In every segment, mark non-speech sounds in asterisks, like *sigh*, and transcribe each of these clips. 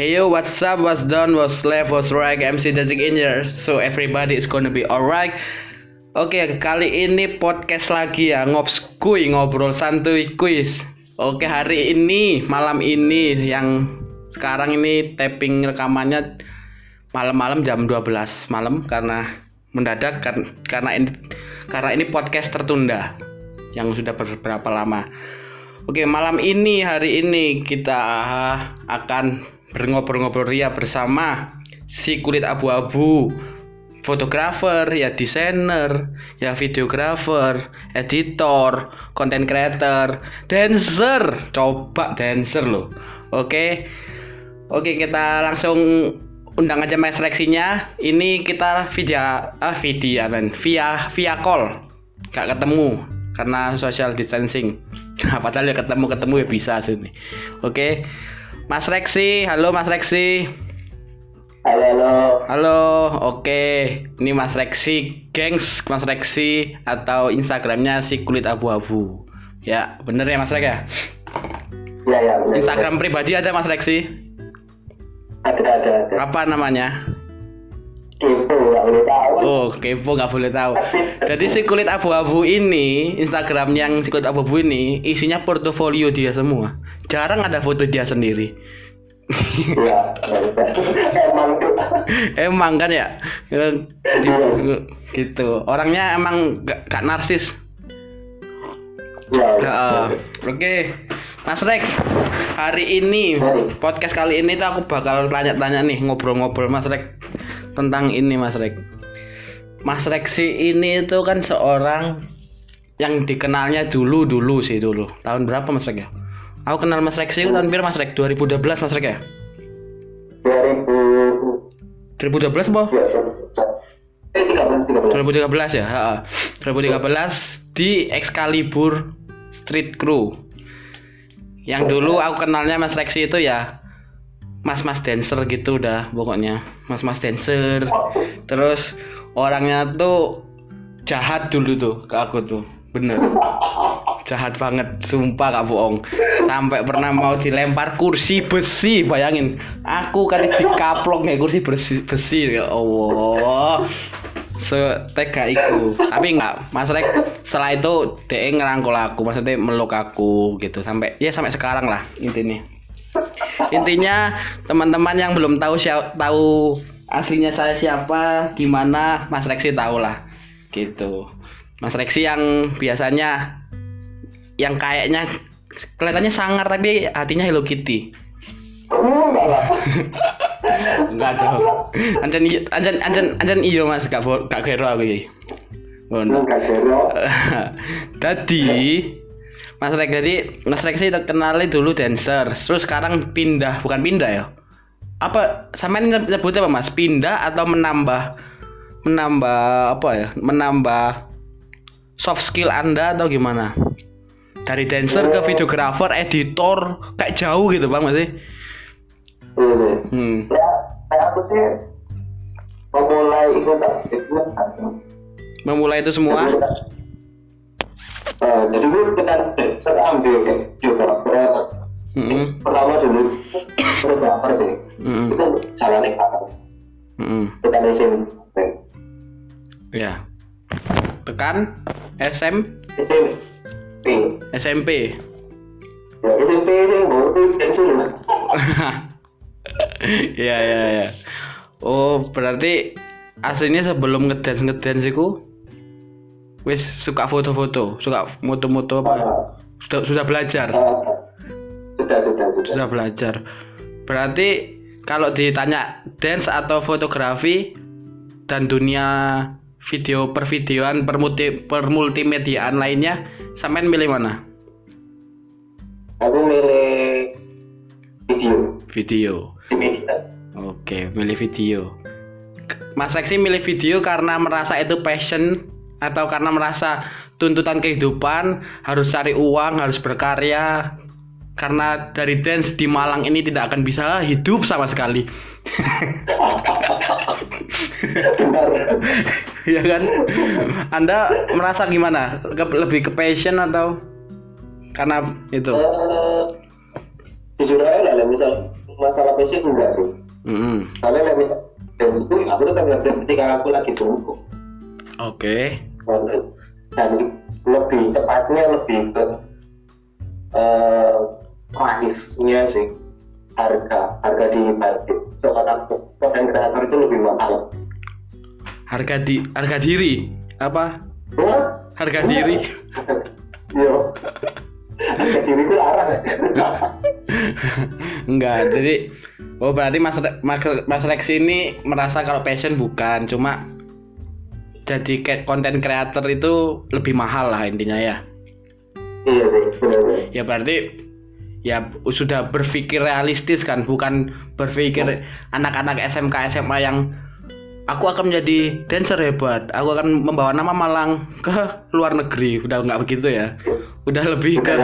Hey yo, what's up, what's done, what's left, what's right, MC Dazik in here. So everybody is gonna be alright. Oke, kali ini podcast lagi ya. Ngops kuy, ngobrol santuy quiz Oke, hari ini, malam ini Yang sekarang ini tapping rekamannya Malam-malam jam 12 malam Karena mendadak kan, Karena ini karena ini podcast tertunda Yang sudah beberapa lama. Oke, malam ini hari ini kita akan berngobrol-ngobrol ria bersama si kulit abu-abu, fotografer, ya desainer, ya videografer, editor, content creator, dancer. Coba dancer loh. Oke. Oke, kita langsung undang aja mas seleksinya. Ini kita via ah video men, via via call. Gak ketemu karena social distancing. *laughs* Padahal ya ketemu-ketemu ya bisa sini. Oke. Mas Reksi, halo Mas Reksi. Halo, halo. Halo, oke. Ini Mas Reksi, gengs Mas Reksi atau Instagramnya si kulit abu-abu. Ya, bener ya Mas Rek ya? Ya, ya. Instagram pribadi ada Mas Reksi? benar. Ada, ada, ada. Apa namanya? Kepo, nggak boleh tahu. Oh, kepo nggak boleh tahu. Jadi si kulit abu-abu ini, Instagram yang si kulit abu-abu ini isinya portofolio dia semua. Jarang ada foto dia sendiri. Ya, emang tuh. Emang kan ya? Di- gitu. Orangnya emang gak, gak narsis. Ya, Heeh. Oke, Mas Rex, hari ini podcast kali ini tuh aku bakal tanya-tanya nih ngobrol-ngobrol Mas Rex tentang ini Mas Rex. Mas Rex sih ini itu kan seorang yang dikenalnya dulu dulu sih dulu. Tahun berapa Mas Rex ya? Aku kenal Mas Rex itu tahun berapa Mas Rex? 2012 Mas Rex ya? 2000. 2012 apa? Ya, eh, 13, 13. 2013 ya, heeh. 2013 di Excalibur Street Crew. Yang dulu aku kenalnya Mas Rexy itu ya Mas-mas dancer gitu udah pokoknya. Mas-mas dancer. Terus orangnya tuh jahat dulu tuh ke aku tuh. Bener. Jahat banget, sumpah gak bohong. Sampai pernah mau dilempar kursi besi, bayangin. Aku kali dikaplok kayak kursi besi, besi ya Allah. Setega iku. Tapi enggak, Mas Rek setelah itu DE ngerangkul aku, maksudnya meluk aku gitu sampai ya sampai sekarang lah intinya. Intinya teman-teman yang belum tahu tahu aslinya saya siapa, gimana Mas Reksi tahu lah. Gitu. Mas Reksi yang biasanya yang kayaknya kelihatannya sangar tapi hatinya Hello Kitty. Enggak dong. Anjen i- anjen anjen anjen iya Mas gak gak kero aku iki. Ngono. Tadi *laughs* Mas Rek jadi Mas Rek sih terkenalnya dulu dancer, terus sekarang pindah, bukan pindah ya? Apa sampean nyeb- nyebutnya apa Mas? Pindah atau menambah menambah apa ya? Menambah soft skill Anda atau gimana? Dari dancer ke videographer, editor, kayak jauh gitu Bang masih. Ini. Hmm. Ya, aku sih memulai itu kan. Memulai itu semua. Eh, jadi gue kita saya ambil juga Mm-mm. pertama dulu fotografer deh Mm-mm. itu jalan yang apa Mm-mm. kita lesin Ya. Tekan SM SMP SMP. ya SMP sih baru pensiun *laughs* Iya iya iya. Oh, berarti aslinya sebelum ngedance ngedance iku wis suka foto-foto, suka moto-moto apa? Sudah sudah belajar. sudah sudah sudah Sudah belajar. Berarti kalau ditanya dance atau fotografi dan dunia video pervideoan permulti, permultimediaan lainnya, sampean milih mana? aku milih video Video. Oke, milih video. Mas Reksi milih video karena merasa itu passion atau karena merasa tuntutan kehidupan harus cari uang, harus berkarya. Karena dari dance di Malang ini tidak akan bisa hidup sama sekali. ya kan? Anda merasa gimana? Lebih ke passion atau karena itu? Eh, jujur aja lah misal masalah passion enggak sih soalnya lek minta dance itu aku tetap ngedance ketika aku lagi bungkuk Oke. Dan lebih tepatnya lebih ke eh price-nya sih harga harga di market so kata konten kreator itu lebih mahal Harga di harga diri apa? Wah, Harga diri. *laughs* Yo. Harga diri itu arah. *laughs* Enggak, jadi oh berarti Mas Re- Mas, Mas Rex ini merasa kalau passion bukan, cuma jadi kayak konten creator itu lebih mahal lah intinya ya. Iya sih, benar Ya berarti ya sudah berpikir realistis kan, bukan berpikir anak-anak SMK SMA yang aku akan menjadi dancer hebat, aku akan membawa nama Malang ke luar negeri. Udah nggak begitu ya. Udah lebih ke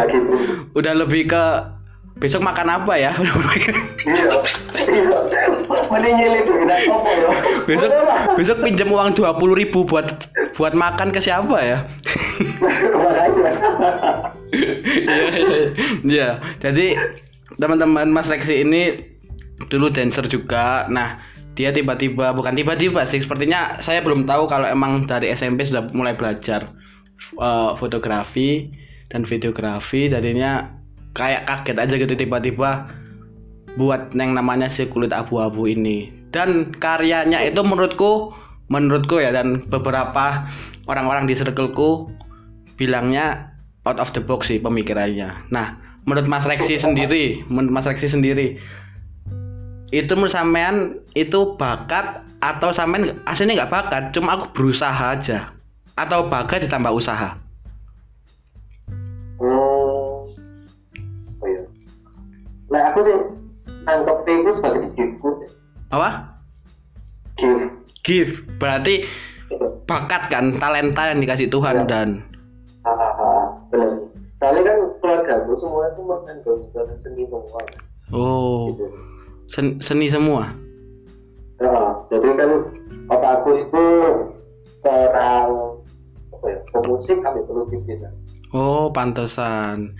udah lebih ke besok makan apa ya? Iya. Mending nyelip dengan apa ya? besok besok pinjam uang dua puluh ribu buat buat makan ke siapa ya. Iya, iya. jadi teman-teman Mas Lexi ini dulu dancer juga nah dia tiba-tiba bukan tiba-tiba sih sepertinya saya belum tahu kalau emang dari SMP sudah mulai belajar eh, fotografi dan videografi jadinya kayak kaget aja gitu tiba-tiba buat yang namanya si kulit abu-abu ini. Dan karyanya itu menurutku menurutku ya dan beberapa orang-orang di circleku bilangnya out of the box sih pemikirannya. Nah menurut Mas Lexi sendiri menurut Mas Lexi sendiri itu menurut sampean itu bakat atau sampean aslinya nggak bakat cuma aku berusaha aja. Atau bakat ditambah usaha Nah, aku sih nangkep itu sebagai giftku. apa Gift. gift berarti bakat kan talenta yang dikasih Tuhan Ya. dan Hahaha, benar. Soalnya kan keluarga aku semua itu makan ke seni semua. oh Gitu sen- seni semua Ya, jadi kan apa aku itu seorang apa ya, pemusik kami perlu kita. oh pantesan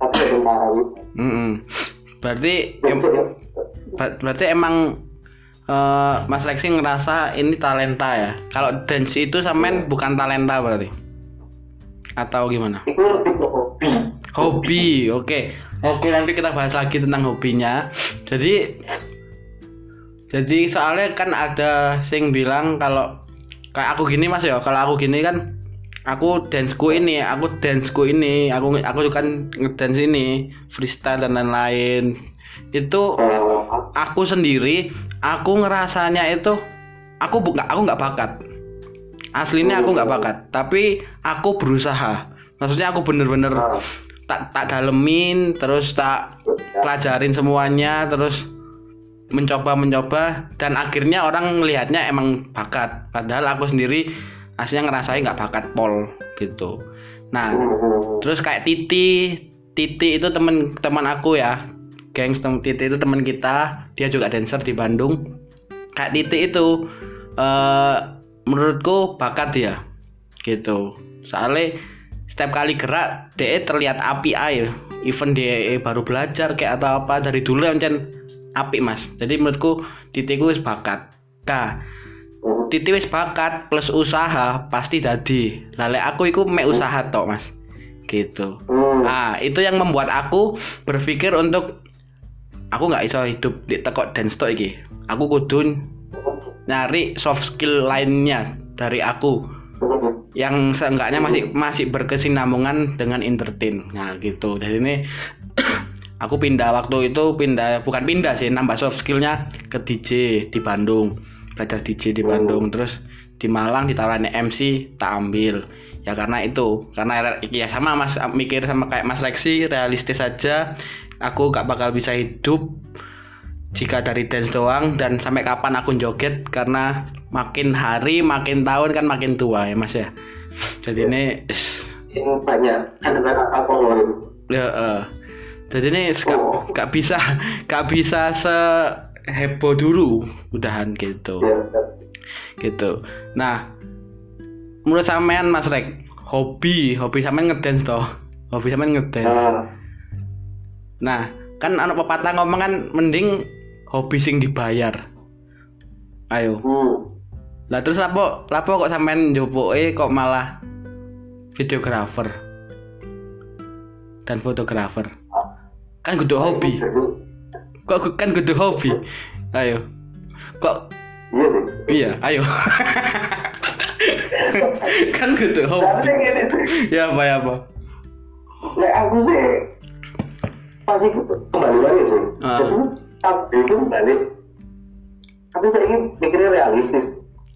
Aku tentara itu. Mm-mm. berarti em- ber- berarti emang eh, Mas Lexi ngerasa ini talenta ya kalau dance itu sampean bukan talenta berarti atau gimana Itu hobi. hobi oke oke nanti kita bahas lagi tentang hobinya jadi jadi soalnya kan ada sing bilang kalau kayak aku gini mas ya kalau aku gini kan aku danceku ini aku danceku ini aku aku kan ngedance ini freestyle dan lain-lain. Itu aku sendiri aku ngerasanya itu aku bu- nggak aku nggak bakat. Aslinya aku nggak bakat tapi aku berusaha. Maksudnya aku bener-bener tak tak dalemin terus tak pelajarin semuanya terus mencoba mencoba dan akhirnya orang melihatnya emang bakat. Padahal aku sendiri aslinya ngerasain nggak bakat pol gitu. Nah terus kayak Titi Titi itu temen teman aku ya. Gengs tem Titi itu teman kita. Dia juga dancer di Bandung. Kayak Titi itu eh menurutku bakat dia gitu. Soalnya setiap kali gerak dia terlihat api air. Even dia baru belajar kayak atau apa dari dulu yang api mas. Jadi menurutku Titi wis bakat. Nah. Titi wis bakat plus usaha pasti dadi lale aku iku mek usaha tok mas gitu Hmm. Nah, itu yang membuat aku berpikir untuk aku nggak iso hidup di tekok dan stok iki. Aku kudu nyari soft skill lainnya dari aku yang seenggaknya masih masih berkesinambungan dengan entertain. Nah, gitu. Jadi ini *coughs* aku pindah waktu itu pindah bukan pindah sih nambah soft skillnya ke DJ di Bandung belajar DJ di Bandung terus di Malang ditawarin MC tak ambil. Ya karena itu karena ya sama mas mikir sama kayak Mas Lexi realistis saja aku gak bakal bisa hidup jika dari dance doang dan sampai kapan aku joget karena makin hari makin tahun kan makin tua ya mas ya. Jadi ini Ini banyak anak-anak ya jadi ini gak, gak bisa gak bisa se heboh dulu udahan gitu. Ya, gitu. Nah menurut sampean mas Rek hobi hobi sampean ngedance toh? Hobi sampean ngedance. Nah, nah kan anak pepatah ngomong kan mending hobi sing dibayar. Ayo. Hmm. lah terus lapo lapo kok sampean njopoke kok malah videografer dan fotografer. Kan kudu hobi kok kan kudu hobi ayo kok iya iya ayo *laughs* kan kudu hobi ya apa ya apa Nek aku sih pasti kembali lagi sih. Ah. Jadi tapi itu balik. Tapi saya ingin mikirnya realistis.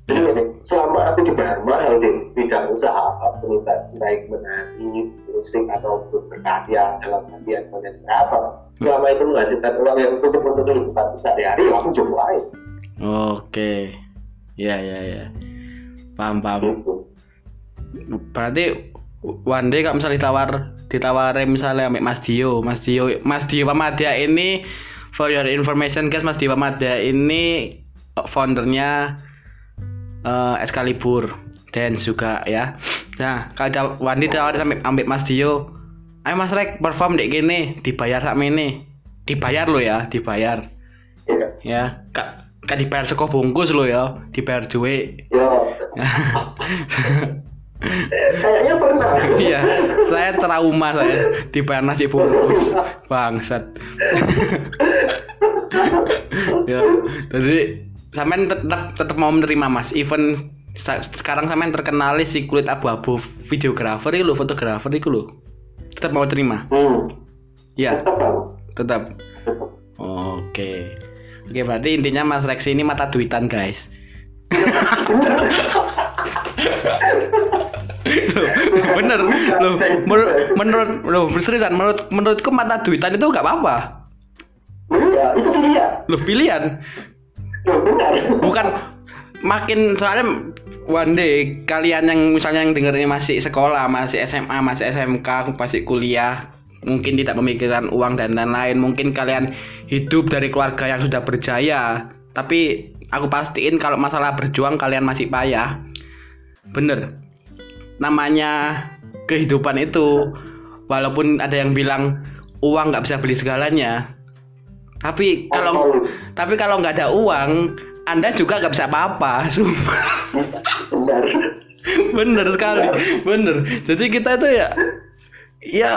Jadi Iya. selama aku di Dharma di bidang usaha apa pun baik menari, musik atau berkarya dalam bagian konten kreator, selama itu menghasilkan uang yang cukup untuk kehidupan sehari-hari, aku coba aja. oke. Ya ya ya. Paham paham. Gitu. berarti one day kalau misalnya ditawar ditawarin misalnya ambil Mas Dio Mas Dio Mas Dio Pamadia ini for your information guys Mas Dio Pamadia ini foundernya eh, Excalibur dance juga ya nah kalau day ditawarin sampai ambil Mas Dio ayo Mas Rek perform dek gini dibayar sama ini dibayar lo ya dibayar Iya. ya kak kak dibayar sekolah bungkus lo ya dibayar duit Ya. *laughs* Kayaknya pernah. Iya, saya trauma saya dibayar nasi bungkus. Bangsat. *laughs* ya, jadi sampean tetap tetap mau menerima Mas. Even sekarang sampean terkenal si kulit abu-abu videografer itu, fotografer itu lo. Tetap mau terima. Hmm. Ya, Tetap tetap. Tetap. Oke. Oke, berarti intinya Mas Rex ini mata duitan, guys. Loh, bener loh menurut menurut loh seriusan menurut menurutku mata duitan itu nggak apa-apa Iya, itu pilihan. loh pilihan Loh, benar. bukan makin soalnya one day kalian yang misalnya yang denger ini masih sekolah masih SMA masih SMK masih kuliah mungkin tidak memikirkan uang dan lain-lain. Mungkin kalian hidup dari keluarga yang sudah berjaya. Tapi aku pastiin kalau masalah berjuang kalian masih payah. Bener. Namanya kehidupan itu walaupun ada yang bilang uang nggak bisa beli segalanya tapi kalau tapi kalau nggak ada uang anda juga nggak bisa apa-apa *laughs* sumpah. Benar. bener sekali bener jadi kita itu ya ya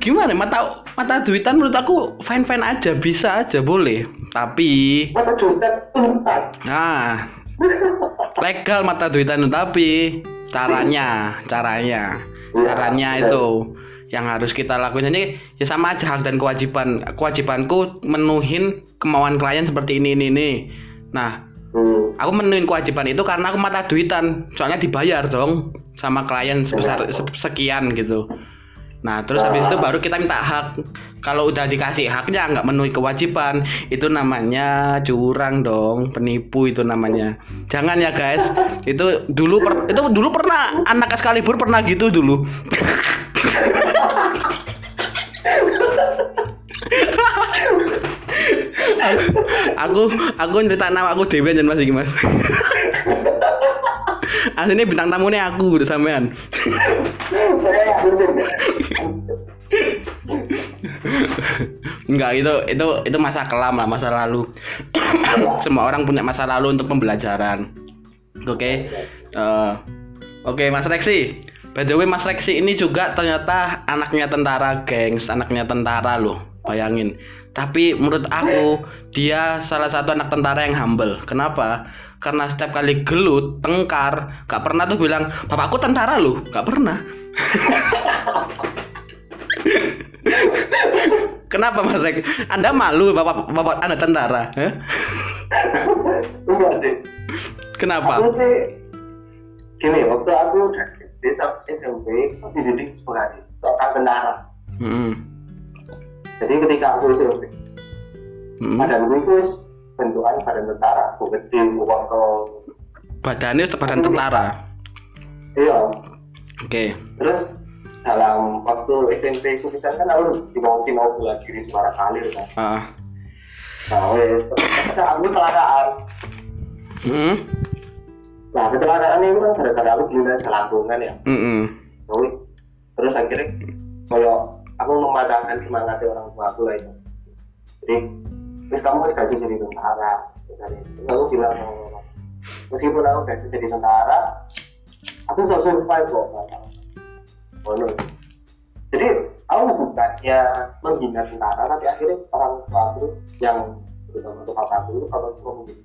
gimana? Mata mata duitan menurut aku fine fine aja bisa aja boleh. Tapi Mata tempat. nah legal mata duitan tapi caranya caranya caranya itu yang harus kita lakuin. Jadi ya sama aja hak dan kewajiban. Kewajibanku menuhin kemauan klien seperti ini ini ini nah Hmm. aku menuhin kewajiban itu karena aku mata duitan soalnya dibayar dong sama klien sebesar se- sekian gitu. Nah terus habis itu baru kita minta hak. Kalau udah dikasih haknya nggak memenuhi kewajiban. Itu namanya curang dong penipu itu namanya. Jangan ya guys. *laughs* Itu dulu per- itu dulu pernah anak Excalibur pernah gitu dulu *laughs* *laughs* aku aku aku cerita nama aku Dewi dan Mas iki Mas. *laughs* Aslinya bintang tamunya aku udah sampean. Enggak itu itu itu masa kelam lah masa lalu. *coughs* Semua orang punya masa lalu untuk pembelajaran. Oke. Eh, Oke Mas Rexi. By the way Mas Rexi ini juga ternyata anaknya tentara gengs, anaknya tentara loh. Bayangin. Tapi menurut aku dia salah satu anak tentara yang humble. Kenapa? Karena setiap kali gelut, tengkar, gak pernah tuh bilang bapakku tentara loh, gak pernah. *laughs* Kenapa Mas Rek? Anda malu bapak bapak Anda tentara? Enggak sih. Kenapa? Aku sih gini, waktu aku dari SD sampai SMP aku dididik sebagai seorang tentara. Hmm. Jadi ketika aku SMP, Hmm. badanku itu bentukan badan tentara, aku gede, uang ke Badannya badan tentara. iya. Oke. Terus dalam waktu SMP itu kita kan aku dimauin mau bela diri suara kalir kan. Ah. Nah, wes, aku kecelakaan. Hmm. Nah, kecelakaan ini kan gara-gara aku gila selambungan ya. Hmm. Jadi, terus akhirnya kayak aku mematahkan semangat orang tua aku lah itu jadi terus kamu harus kasih jadi tentara misalnya terus aku bilang "Oh, meskipun aku gak jadi tentara aku gak survive kok oh, no. jadi aku bukannya menghina tentara tapi akhirnya orang tua aku yang terutama untuk papa aku itu kalau aku mungkin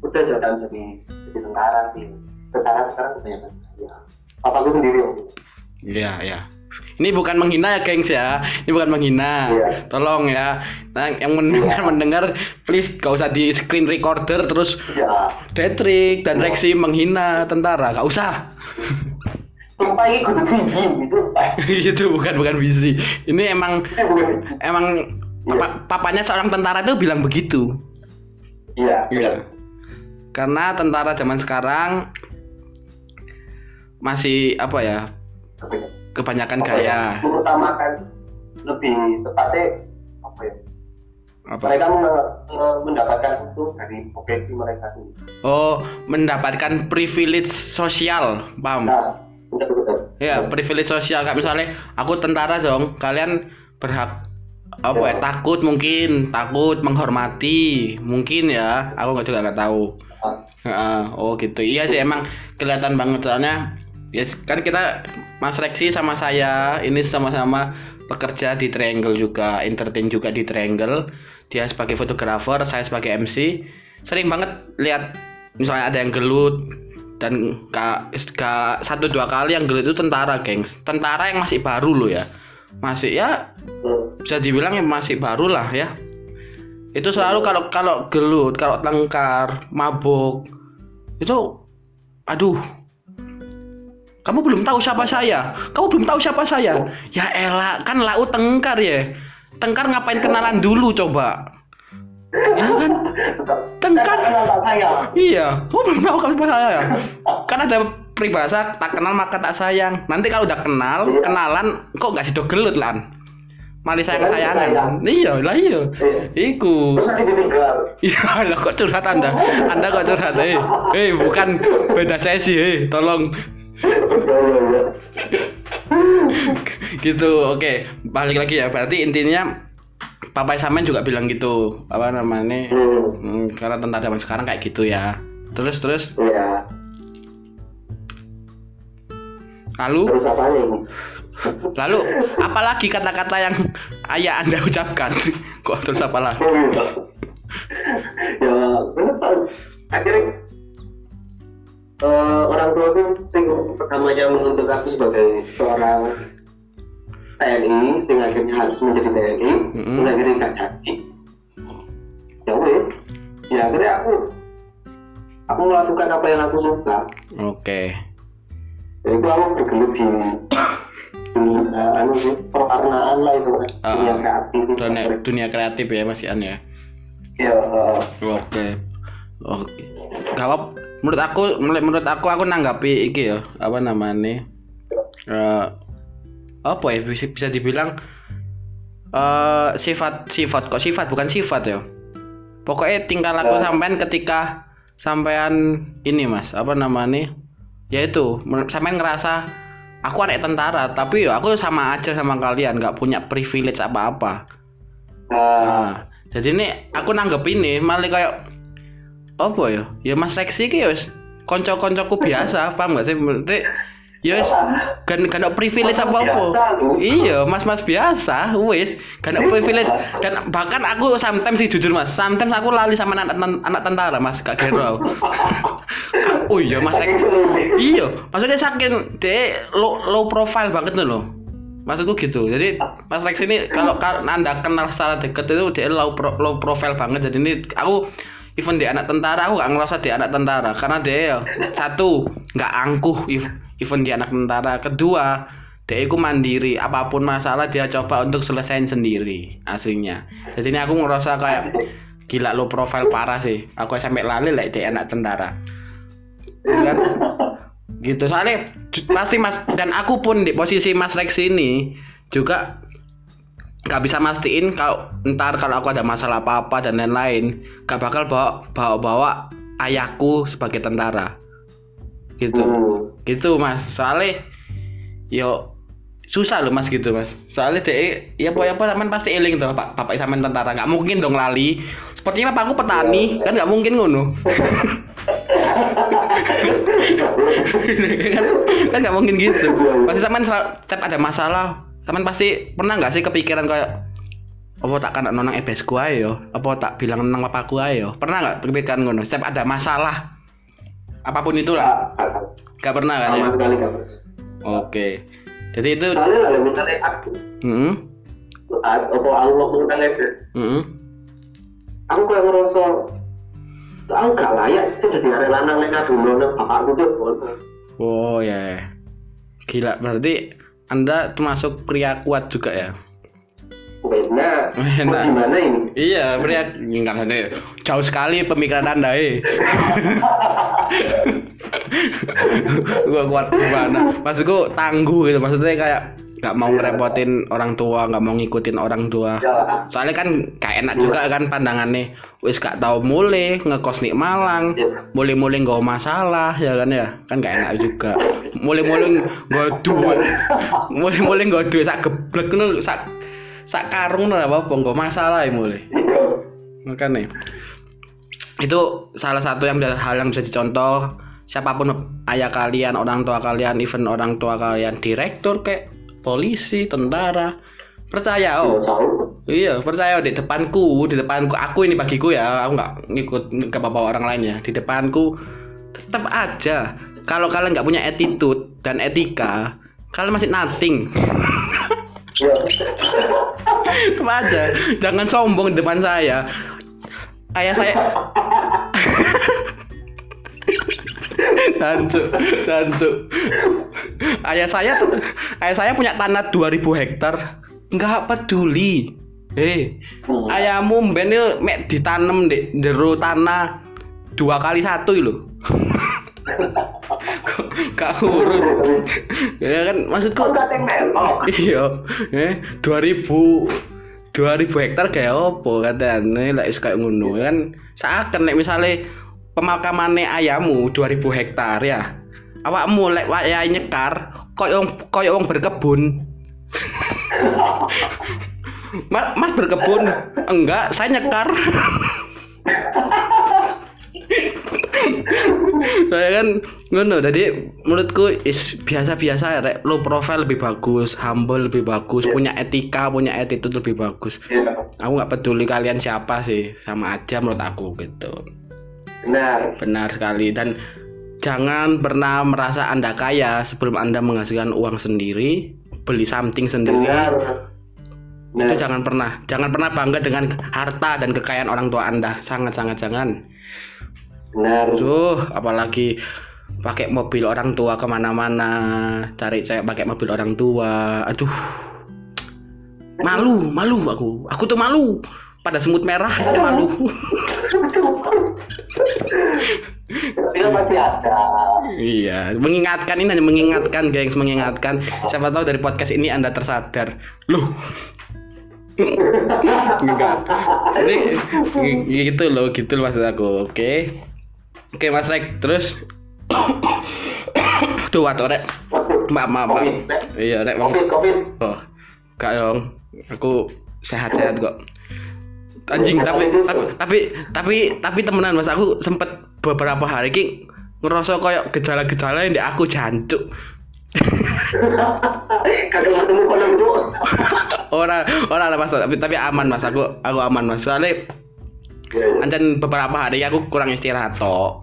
udah jangan jadi jadi tentara sih tentara sekarang kebanyakan ya papaku sendiri waktu itu. Iya, ya. Ini bukan menghina ya, gengs ya. Ini bukan menghina. Iya. Tolong ya. Nah, yang mendengar mendengar please gak usah di screen recorder terus ya Patrick dan Rexy menghina tentara. Gak usah. sumpah ini kudu visi gitu *laughs* itu bukan bukan visi. Ini emang emang Iya. papa- papanya seorang tentara itu bilang begitu. iya Iya. Karena tentara zaman sekarang masih apa ya? Kebanyakan. Apa ya, gaya. mengutamakan lebih tepatnya apa ya Apa? mereka men- men- mendapatkan itu dari profesi mereka sendiri Oh, mendapatkan privilege sosial, paham? nah Ya, privilege sosial kayak misalnya aku tentara dong, kalian berhak apa ya, Ya. takut mungkin, takut menghormati, mungkin ya, aku nggak juga nggak tahu. Ah, oh gitu. Iya sih emang kelihatan banget soalnya ya kan kita Mas Rexi sama saya ini sama-sama bekerja di Triangle juga, entertain juga di Triangle. Dia sebagai fotografer, saya sebagai MC. Sering banget lihat misalnya ada yang gelut dan gak, gak satu dua kali yang gelut itu tentara, gengs. Tentara yang masih baru loh ya. Masih ya bisa dibilang ya masih baru lah ya itu selalu kalau kalau gelut kalau tengkar mabuk itu aduh kamu belum tahu siapa saya kamu belum tahu siapa saya ya elah kan lau tengkar ya tengkar ngapain kenalan dulu coba ya kan. Tengkar. Saya iya kamu belum tahu siapa saya kan ada peribahasa tak kenal maka tak sayang nanti kalau udah kenal Iya. kenalan kok nggak sido gelut lan malah sayang Sayang. sayangan iya lah iya Iya. iku Iya, lah kok curhat Anda? Anda kok curhat? Eh, eh bukan beda sesi, eh, tolong. *laughs* Gitu, oke. Balik lagi ya. Berarti intinya Papa Samen juga bilang gitu. Apa namanya? hmm. Hmm, karena tentara zaman sekarang kayak gitu ya. Terus terus iya lalu terus apa nih lalu apalagi kata-kata yang ayah Anda ucapkan? *laughs* Kok terus apa lagi? Oh, iya. ya bener akhirnya eh, orang tua tuh sing pertamanya menuntut aku sebagai seorang TNI sing akhirnya harus menjadi TNI Mm-mm. terus akhirnya gak jadi ya wes ya akhirnya aku aku melakukan apa yang aku suka Oke. yaitu aku bergelut di eh, anu sih pewarnaan lah itu kan Ah, dunia kreatif itu. Dunia, dunia kreatif ya Mas Ian ya. ya eh, Oke. Oke. Gawap menurut aku menurut aku aku nanggapi iki ya, apa namanya? Eh apa ya bisa, bisa dibilang eh sifat sifat kok sifat bukan sifat ya. Pokoknya tingkah laku Eh. sampean ketika sampean ini Mas, apa namanya? Yaitu sampean ngerasa aku anak tentara, tapi ya aku sama aja sama kalian, nggak punya privilege apa-apa. nah, Nah, jadi ini aku nanggep ini malah kayak apa ya? Ya Mas Rexi ki ya wis konco-koncoku biasa, paham gak sih? Berarti ya wis kan kan ada privilege apa apa. Iya, mas-mas biasa, wis kan ada privilege dan bahkan aku sometimes sih jujur mas, sometimes aku lali sama anak anak tentara mas, gak kira. *laughs* oh iya mas. Iya, maksudnya saking dia low, low profile banget tuh loh. Maksudku gitu. Jadi Mas Rex ini kalau kalau Anda kenal secara deket itu dia low, pro- low profile banget. Jadi ini aku even di anak tentara aku gak ngerasa di anak tentara karena dia ya, satu nggak angkuh even di anak tentara. Kedua dia itu mandiri apa pun masalah dia coba untuk selesain sendiri aslinya. Jadi ini aku ngerasa kayak gila low profile parah sih. Aku sampai lali lah di anak tentara. Iya kan? gitu soalnya pasti mas dan aku pun di posisi mas Rex ini juga nggak bisa mastiin kalau ntar kalau aku ada masalah apa apa dan lain-lain gak bakal bawa bawa bawa ayahku sebagai tentara. Gitu. Hmm. gitu mas. Soalnya yo susah loh mas gitu mas. Soalnya deh ya apa apa sampean pasti eling tuh pak bapak sampean tentara. Nggak mungkin dong lali. Sepertinya bapakku petani kan nggak mungkin ngono. Kan *laughs* *laughs* kan nggak mungkin gitu. Pasti sampean sel- setiap ada masalah sampean pasti pernah nggak sih kepikiran kayak apa tak kan nonang ebesku ayo apa tak bilang nang papaku ayo pernah nggak kepikiran ngono? Setiap ada masalah apa pun itulah Ah, ah, ah. nggak pernah kan ya? sama sekali kan oke. Jadi itu soalnya lah misalnya aku. Hmm? Apa aku tentang itu hmm? Aku kayak ngerasa aku gak layak itu jadi arek lanang nek dulu nang bapakku tuh Oh ya, gila berarti anda termasuk pria kuat juga ya? Benar. Mau gimana ini? Iya, pria enggak ada jauh sekali pemikiran anda eh. *laughs* gua kuat gimana? Maksudku tangguh gitu, maksudnya kayak nggak mau ngerepotin orang tua, nggak mau ngikutin orang tua. Ya, Soalnya kan kayak enak juga kan pandangannya. Wis gak tau mulai ngekos nih Malang, ya. mulai-mulai nggak masalah ya kan ya? Kan gak enak juga. Mulai-mulai nggak duit. Mulai-mulai nggak duit sak geblek ngono sak sak karung lah apa nggak masalah ya mulai Iya. makanya. Itu salah satu yang hal yang bisa dicontoh. Siapa pun ayah kalian orang tua kalian even orang tua kalian direktur kayak polisi tentara percaya oh Dinosaurus. Iya, percaya di depanku, di depanku aku ini bagiku ya, aku nggak ngikut ke bapak orang lain ya. Di depanku tetap aja kalau kalian nggak punya attitude dan etika, kalian masih nothing. Iya. tetap aja, jangan sombong di depan saya. Ayah saya *laughs* Dancu, dancu. Ayah saya tuh, ayah saya punya tanah 2000 hektar. Nggak peduli. Eh, Hmm. ayahmu mben yo mek ditanam di jero tanah dua kali satu lho. *laughs* Gak urus. ya kan maksudku iya eh 2000 2000 hektar kayak opo katanya lah is kayak ngono kan seakan nek misale pemakamane ayammu 2000 hektar ya. Awakmu lek wayahe nyekar koyo koyo wong berkebun. *laughs* Mas, mas berkebun? Enggak saya nyekar. *laughs* Saya kan ngono jadi menurutku is biasa-biasa ya rek. Low profile lebih bagus humble lebih bagus punya etika punya attitude lebih bagus. Iya. aku nggak peduli kalian siapa sih sama aja menurut aku gitu Benar. benar sekali dan jangan pernah merasa anda kaya sebelum anda menghasilkan uang sendiri beli something sendiri Benar. itu Benar. jangan pernah jangan pernah bangga dengan harta dan kekayaan orang tua anda sangat sangat jangan Benar. Duh, apalagi pakai mobil orang tua ke mana-mana, cari cewek pakai mobil orang tua. Aduh, malu, malu aku. Aku tuh malu. Pada semut merah itu kan pasti ada. iya, mengingatkan ini hanya mengingatkan, gengs, mengingatkan. Siapa tahu dari podcast ini anda tersadar. Loh. Enggak. Ini gitu loh, gitu loh maksud aku. Oke. Oke, Mas Rek. Terus Tuh, waduh, Rek. Maaf. Covid, Rek. Iya, Rek. Covid, Covid. Oh, gak dong. Aku sehat-sehat kok. Anjing, tapi tapi tapi tapi tapi temenan Mas, aku sempet beberapa hari ki ngerasa koyo gejala-gejala yang di aku jancuk. *laughs* Kagak ketemu kolam itu. *laughs* Ora ora lah Mas, tapi tapi aman Mas, aku aku aman Mas. Soalnya Iya, iya. Ancen beberapa hari aku kurang istirahat tok.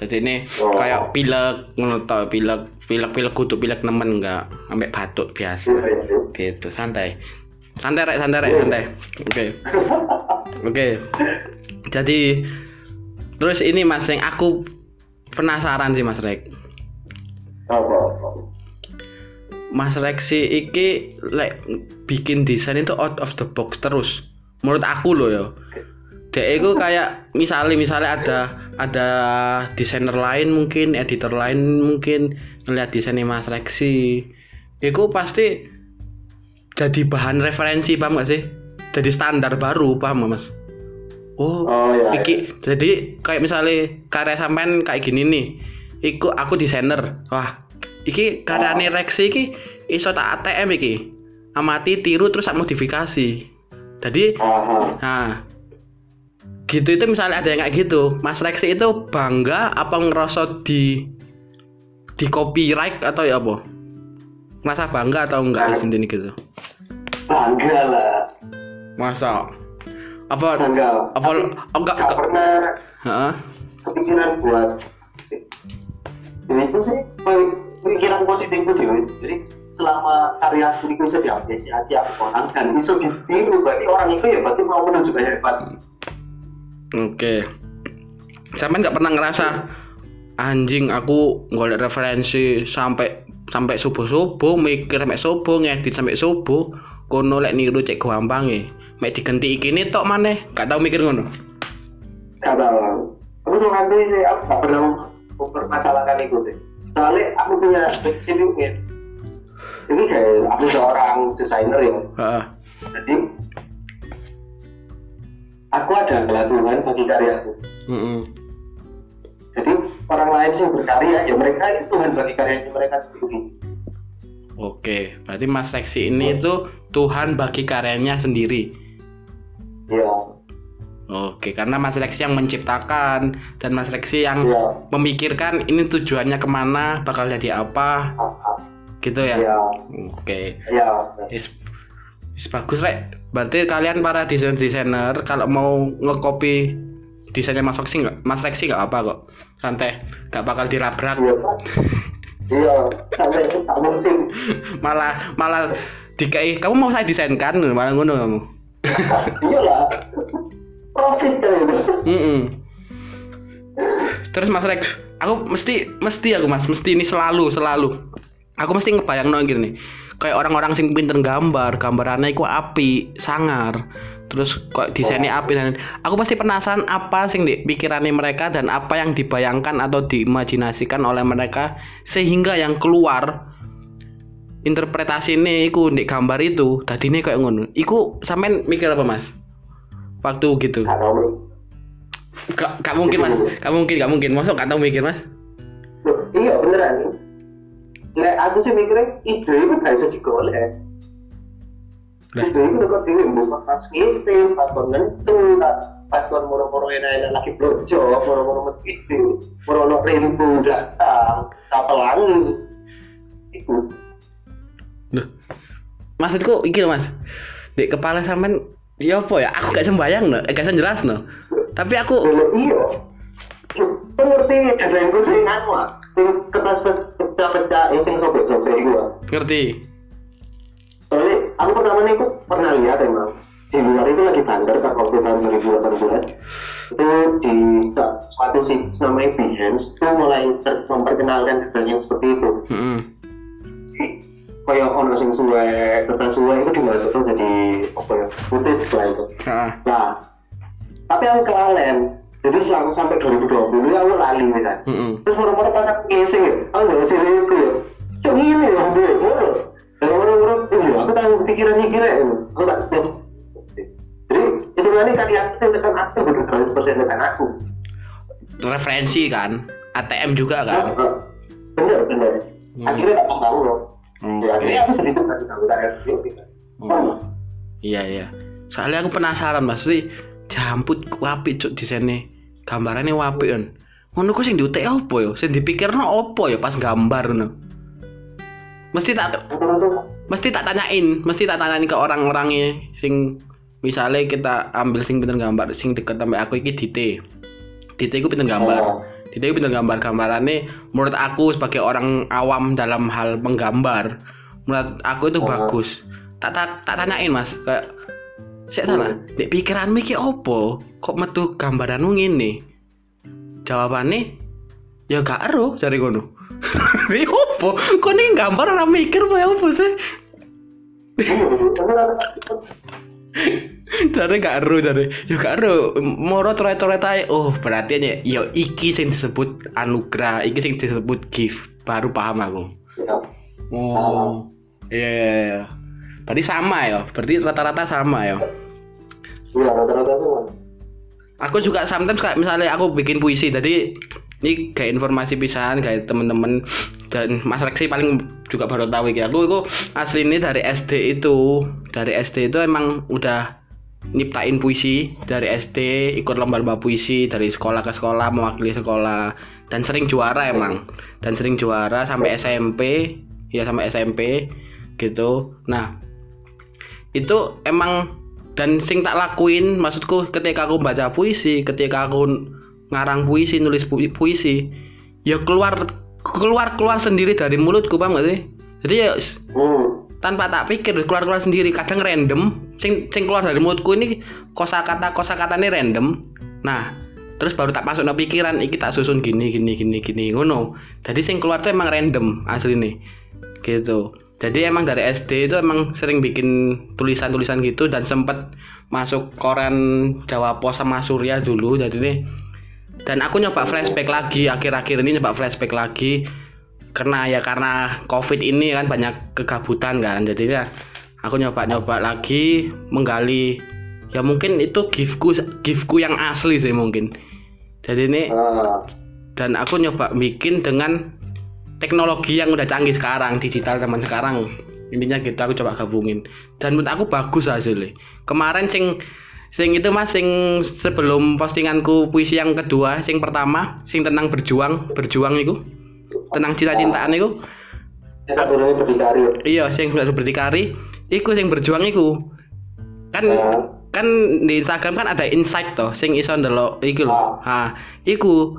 Jadi ini Oh. kayak pilek ngono pilek pilek pilek kudu pilek nemen enggak ambek batuk biasa. Iya, iya. Gitu, santai. Santai rek, santai rek, santai. Oke. Oke. Jadi terus ini Mas yang aku penasaran sih Mas Rek. Apa? Mas Rek sih iki lek bikin desain itu out of the box terus. Menurut aku loh ya. Dek itu kayak misalnya misalnya ada ada desainer lain mungkin editor lain mungkin ngeliat desainnya Mas Rexi itu pasti jadi bahan referensi paham gak sih? Jadi standar baru paham gak mas? Oh, Oh ya. iki jadi kayak misalnya karya sampean kayak gini nih iku aku desainer. Wah iki karyane Rexi iki iso tak ATM iki. Amati tiru terus tak modifikasi. Jadi Aha. nah gitu itu misalnya ada yang kayak gitu. Mas Rexi itu bangga apa ngerasa di di copyright atau ya apa merasa bangga atau enggak sendiri gitu Bangga lah. masa apa Bangga. apa oh, enggak Gak pernah Heeh. kepikiran buat sih. Ini itu sih pikiran positifku dewe. Jadi selama karya aku itu bisa diapresiasi aku orang dan bisa ditiru berarti orang itu ya berarti mau menunjukkan hebat. Oke. Sampai nggak pernah ngerasa anjing aku golek referensi sampai sampai subuh subuh mikir sampai subuh ngedit sampai subuh kono lek niru cek gampang ya mek diganti iki ini tok maneh gak tau mikir ngono Gak tahu. Aku tuh nanti aku gak pernah mempermasalahkan itu deh. Soalnya aku punya prinsip ya. Ini kayak aku seorang desainer ya. Heeh. Jadi aku ada kelakuan bagi karyaku. Heeh. Jadi orang lain sih berkarya ya mereka itu Tuhan bagi karyanya mereka sendiri. Oke, berarti Mas Lexi ini itu Tuhan bagi karyanya sendiri. Ya, Oke, karena Mas Lexi yang menciptakan dan Mas Lexi yang ya, memikirkan ini tujuannya ke mana, bakal jadi apa, gitu ya. ya, Oke. ya. Is, is bagus rek. Berarti kalian para desain desainer kalau mau ngekopi desainnya Mas Rexi nggak, Mas Rexi nggak apa kok, santai, nggak bakal dirabrak. Iya. Iya, musim. *laughs* Malah malah dikai, kamu mau saya desainkan, malah ngono kamu. *laughs* Iya lah. Profit. Terus Mas Rex, aku mesti mesti aku Mas, mesti ini selalu selalu. Aku mesti ngebayang gini nih. Kayak orang-orang sing pinter gambar, gambarannya iku api, sangar. Terus kok desainnya api dan aku pasti penasaran apa sing di pikirannya mereka dan apa yang dibayangkan atau diimajinasikan oleh mereka sehingga yang keluar interpretasi ini iku di gambar itu tadi ini kayak ngono. Iku sampean mikir apa Mas? Waktu gitu. Gak. Gak, mungkin mas, gak mungkin, gak mungkin. Masuk gak tahu mikir mas? Iya beneran. Nah, aku sih mikirnya ide itu gak bisa digolek. Ide itu kok dhewe mbok pas ngisi, pas kon nentu, pas kon moro-moro enak-enak lagi blojo, moro-moro metu, moro-moro rimbu datang, kapal langit. Itu. Loh, maksudku iki loh mas, di kepala sampean ya apa ya? Aku gak sembayang no, eh, gak jelas no. Tapi aku, iya. Itu ngerti desain gue dari anu ah. Sing kertas pecah-pecah, sing sobek-sobek itu ah. ngerti. Soalnya aku pertama nih aku pernah lihat emang. Di luar itu lagi bandar kan waktu tahun 2018 itu di suatu situs namanya Behance itu mulai memperkenalkan desain yang seperti itu. Mm-mm. kayak ono sing suwe kertas suwe itu dimasukkan jadi apa ya footage lah itu. Ah, nah tapi aku kelalen. Jadi selama sampai 2020 aku lali misalnya mm-mm. terus moro-moro pas aku ngisi ya aku nggak ngisi itu ya. Cok ini ya bu dan moro-moro iya aku tahu pikiran mikirnya ya aku tak tahu jadi itu karya aku saya tekan aku bukan 100 persen tekan aku Referensi kan, ATM juga kan. bener bener Hmm. akhirnya tak tahu loh Oke. ya akhirnya aku sedikit kasih tahu gitu Oh. Iya iya. Soalnya aku penasaran mas sih, jamput wapi cuk desainnya, gambarannya wapi kan. Ngono ku sing diutek apa ya? Sing dipikirno apa ya pas gambar ngono. Mesti tak mesti tak tanyain, mesti tak tanyain ke orang-orangnya sing misalnya kita ambil sing pinter gambar sing deket sampai aku iki Dite. Dite iku pinter gambar. Oh. Dite iku pinter gambar gambarannya menurut aku sebagai orang awam dalam hal menggambar, menurut aku itu Oh. bagus. Tak tak tak tanyain Mas, kayak saya salah. Nek pikiranmu iki opo? Kok metu gambaranmu ngene? Jawabannya ya gak ero cari kono. *laughs* Ini opo? Kok nih gambar ora mikir apa opo sih? *laughs* Jare gak ero jare. Ya gak ero. Moro coret-coret ae. Oh, berarti ya ya iki sing disebut anugerah, iki sing disebut gift. Baru paham aku. ya. Oh. Iya, iya, iya. Berarti sama ya. Berarti rata-rata sama ya. Iya, rata-rata tuh Aku juga sometimes kayak misalnya aku bikin puisi, jadi ini kayak informasi pisahan kayak temen-temen. Dan Mas Reksi paling juga baru tahu ya aku itu asli ini dari SD itu. Dari SD itu emang udah nyiptain puisi. Dari SD ikut lomba-lomba puisi dari sekolah ke sekolah mewakili sekolah. Dan sering juara emang. Dan sering juara sampai SMP ya sampai SMP gitu. Nah itu emang dan sing tak lakuin maksudku ketika aku baca puisi ketika aku ngarang puisi nulis pu- puisi. Ya keluar keluar keluar sendiri dari mulutku paham gak sih? Jadi ya Hmm. tanpa tak pikir keluar keluar sendiri. Kadang random sing sing keluar dari mulutku ini kosakata kosakata ini random. Nah terus baru tak masuk no pikiran iki tak susun gini gini gini gini ngono. Jadi sing keluar tuh emang random asli nih gitu. Jadi emang dari SD itu emang sering bikin tulisan-tulisan gitu dan sempet masuk koran Jawa Pos sama Surya dulu. Jadi nih dan aku nyoba flashback lagi akhir-akhir ini nyoba flashback lagi. Karena ya karena covid ini kan banyak kegabutan kan. Jadi ya aku nyoba-nyoba lagi menggali. Ya mungkin itu giftku giftku yang asli sih mungkin. Jadi ini Ah. dan aku nyoba bikin dengan teknologi yang udah canggih sekarang digital zaman sekarang. Intinya gitu aku coba gabungin. Dan menurut aku bagus hasilnya. Kemarin sing sing itu mas sing sebelum postinganku puisi yang kedua sing pertama sing tentang berjuang berjuang itu tentang cinta-cintaan itu Kita dulu berdikari. iya sing berdikari iku sing berjuang iku kan Ah. kan di Instagram kan ada insight toh sing iso ndelok iku lho. Ha iku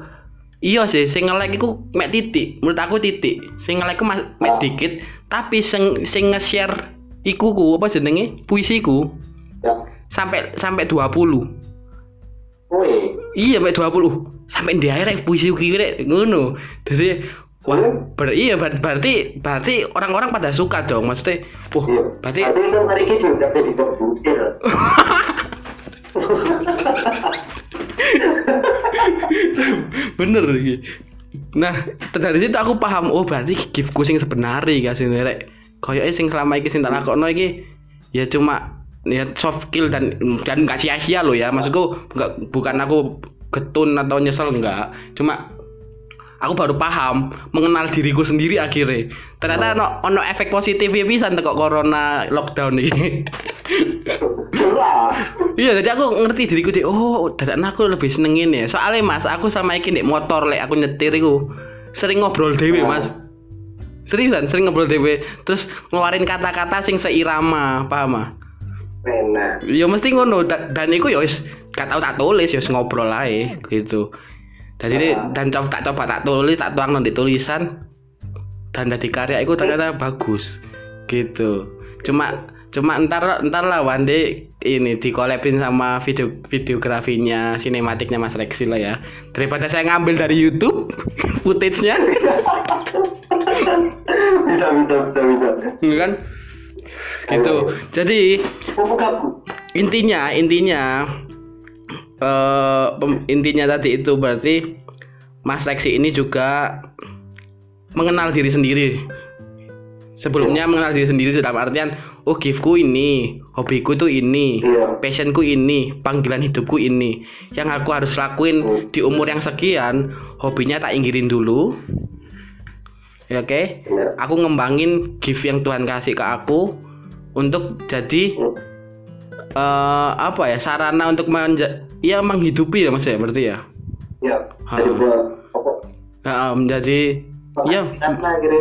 iya sih sing nge-like iku mek titik menurut aku titik. Sing nge-like ku mas- mek dikit tapi sing sing nge-share iku ku apa jenenge? Puisiku Ya. Sampai sampai 20 Wih. iya sampai 20 sampai di akhir puisi kiri ngono jadi wah ber iya ber- berarti berarti orang-orang pada suka dong maksudnya wah Iya. berarti Berarti itu hari ini udah jadi *laughs* bener iki. Nah, dari situ aku paham oh berarti gift sing sebenarnya guys ini rek. Koyoke sing selama iki sing tak lakokno iki ya cuma ya soft skill dan dan nggak sia-sia loh ya. Maksudku nggak bukan aku getun atau nyesel enggak. Cuma aku baru paham mengenal diriku sendiri akhirnya. Ternyata ono ono efek positif bisa kok corona lockdown ini. Iya, jadi aku ngerti diriku deh. Oh, dadan aku lebih seneng ini. Soalnya Mas, aku sama iki nek motor lek aku nyetir iku sering ngobrol dewe, Mas. Seriusan, sering ngobrol dewe. Terus ngeluarin kata-kata sing seirama, paham ah? Enak. Ya mesti ngono Da- dan iku ya wis gak tau tak tulis ya ngobrol ae gitu. Jadi ini dan coba tak coba tak tulis, tak tuang nanti tulisan dan dari karya itu ternyata bagus gitu. Cuma cuma ntar ntar lah one day ini dikolabin sama video videografinya sinematiknya Mas Rexi lah ya daripada saya ngambil dari YouTube *laughs* footage-nya *laughs* bisa bisa bisa bisa. Iya kan gitu. Jadi intinya intinya eh pem- intinya tadi itu berarti Mas Lexi ini juga mengenal diri sendiri. Sebelumnya mengenal diri sendiri dalam artian oh giftku ini hobiku tuh ini Iya. passionku ini panggilan hidupku ini. Yang aku harus lakuin di umur yang sekian hobinya tak inggirin dulu. Ya oke? Iya. aku ngembangin gift yang Tuhan kasih ke aku untuk jadi eh apa ya sarana untuk menja- ya menghidupi ya mas ya berarti ya Ya. Buat pokok. Nah, menjadi ya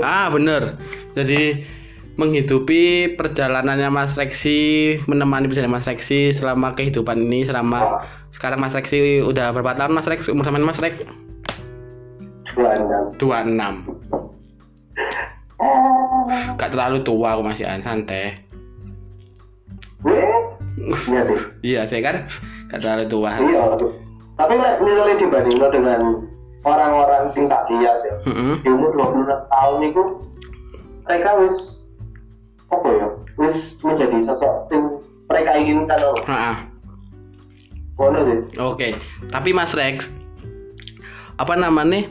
ah bener jadi menghidupi perjalanannya Mas Reksi menemani perjalanan Mas Reksi selama kehidupan ini selama sekarang Mas Reksi udah berapa tahun Mas Rex umur sama Mas Dua enam. 26 gak terlalu tua aku masih santai Weh. Iya sih. iya saya kan gak terlalu tua Iya. Tapi misalnya dibandingkan dengan orang-orang sing tak lihat ya, Mm-mm. di umur 26 tahun itu mereka wis apa ya? Wis menjadi sosok yang mereka inginkan loh. Ngono sih. Oke, tapi Mas Rex, apa namanya?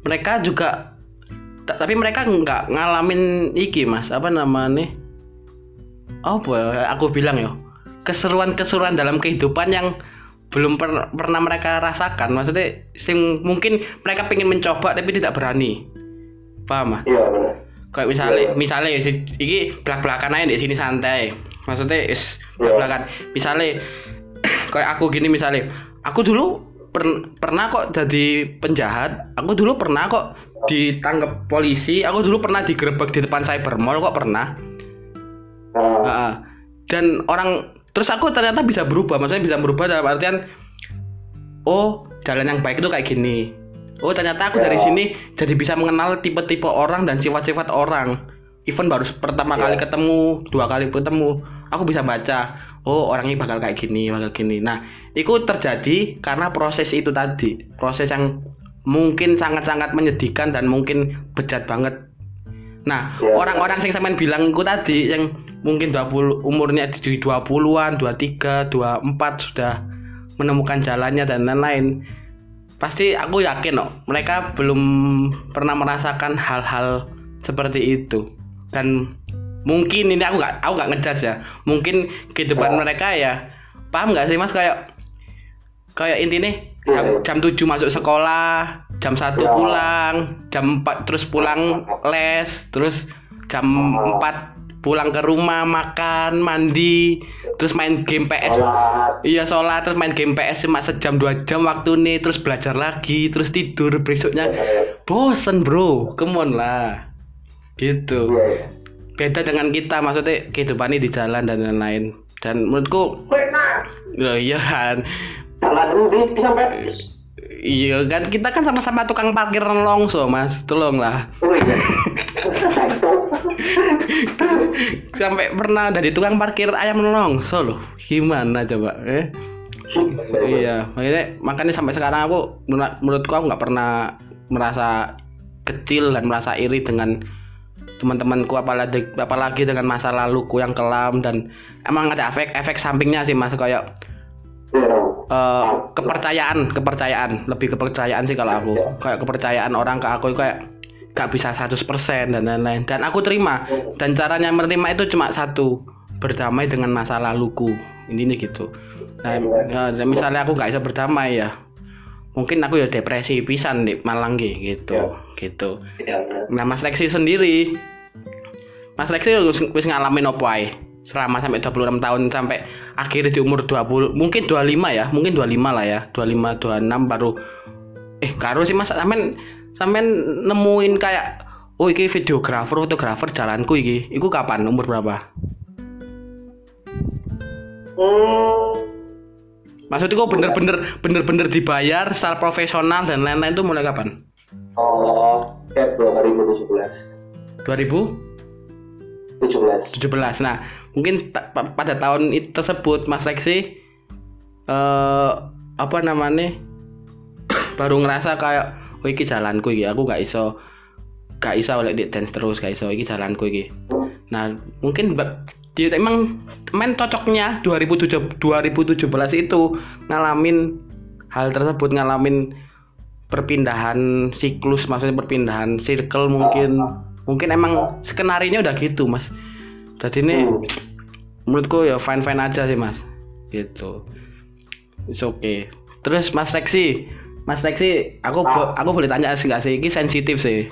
Mereka juga, ta- tapi mereka nggak ngalamin iki Mas, apa namanya? Apa ya? Aku bilang ya, keseruan-keseruan dalam kehidupan yang belum per- pernah mereka rasakan. Maksudnya sing mungkin mereka pengen mencoba tapi tidak berani. Paham ah? Iya benar kayak misalnya misalnya ya, iki belak belakan aja di sini santai. Maksudnya is Iya. belak belakan misalnya *coughs* kayak aku gini misalnya aku dulu per- pernah kok jadi penjahat. Aku dulu pernah kok ditangkap polisi. Aku dulu pernah digerebek di depan cyber mall kok pernah nah, Heeh. dan orang terus aku ternyata bisa berubah maksudnya bisa berubah dalam artian oh jalan yang baik itu kayak gini oh ternyata aku dari Ya. sini jadi bisa mengenal tipe-tipe orang dan sifat-sifat orang even baru pertama Ya. kali ketemu dua kali ketemu aku bisa baca oh orangnya bakal kayak gini bakal gini nah itu terjadi karena proses itu tadi proses yang mungkin sangat-sangat menyedihkan dan mungkin bejat banget Nah, Ya. orang-orang yang sampean bilang itu tadi yang mungkin 20 umurnya di 20-an, 23, 24 sudah menemukan jalannya dan lain-lain. Pasti aku yakin kok mereka belum pernah merasakan hal-hal seperti itu. Dan mungkin ini aku nggak aku nggak ngejudge ya. Mungkin kehidupan Ya. mereka ya paham nggak sih Mas kayak kayak intinya jam, Iya. jam 7 masuk sekolah, jam 1 Ya. pulang, jam 4 terus pulang les, terus jam 4 pulang ke rumah makan, mandi, terus main game PS. sholat. Iya sholat terus main game PS cuma sejam dua jam waktu nih terus belajar lagi terus tidur besoknya. Bosen bro. Come on lah. Gitu. Iya. Iya beda dengan kita maksudnya kehidupan ini di jalan dan lain-lain. Dan menurutku benar ya iya kan. Jalan ini sampai iya kan kita kan sama-sama tukang parkir longso mas. Tolong lah. Oh iya. Sampai pernah dari tukang parkir ayam longso loh. Gimana coba eh? Iya makanya makanya sampai sekarang aku menurut- menurutku aku nggak pernah merasa kecil dan merasa iri dengan teman-temanku apalagi apalagi dengan masa laluku yang kelam dan emang ada efek efek sampingnya sih mas. Kayak Iya. eh, kepercayaan kepercayaan. Lebih kepercayaan sih kalau aku. Kayak kepercayaan orang ke aku kayak gak bisa 100% dan lain-lain. Dan aku terima. Dan caranya menerima itu cuma satu berdamai dengan masa laluku. Ini gitu. Nah ya, dan misalnya aku nggak bisa berdamai ya mungkin aku ya depresi pisan di Malang gitu. Ya. gitu. Iya, nah Mas Lexi sendiri. Mas Lexi wis, wis ngalamin apa ae selama sampai 26 tahun sampai akhirnya di umur 20 mungkin 25 ya mungkin 25 lah ya 25 26 baru eh karo sih Mas. Sampean sampean nemuin kayak oh iki videografer fotografer jalanku iki. Iku kapan? Umur berapa? Hmm, maksudku bener-bener bener-bener dibayar secara profesional dan lain-lain itu mulai kapan? Oh Februari 2017 2017 17 nah mungkin pada tahun itu tersebut Mas Lexi eh apa namanya *coughs* baru ngerasa kayak oh iki jalanku iki aku gak iso gak iso oleh di dance terus gak iso iki jalanku iki nah mungkin dia emang main cocoknya 2007 2017 itu ngalamin hal tersebut ngalamin perpindahan siklus maksudnya perpindahan circle mungkin mungkin emang skenarinya udah gitu mas jadi ini Hmm. Menurutku ya fine fine aja sih mas. Gitu. It's okay. Terus mas Lexi mas Lexi aku bo- aku boleh tanya sih nggak sih? Ini sensitif sih.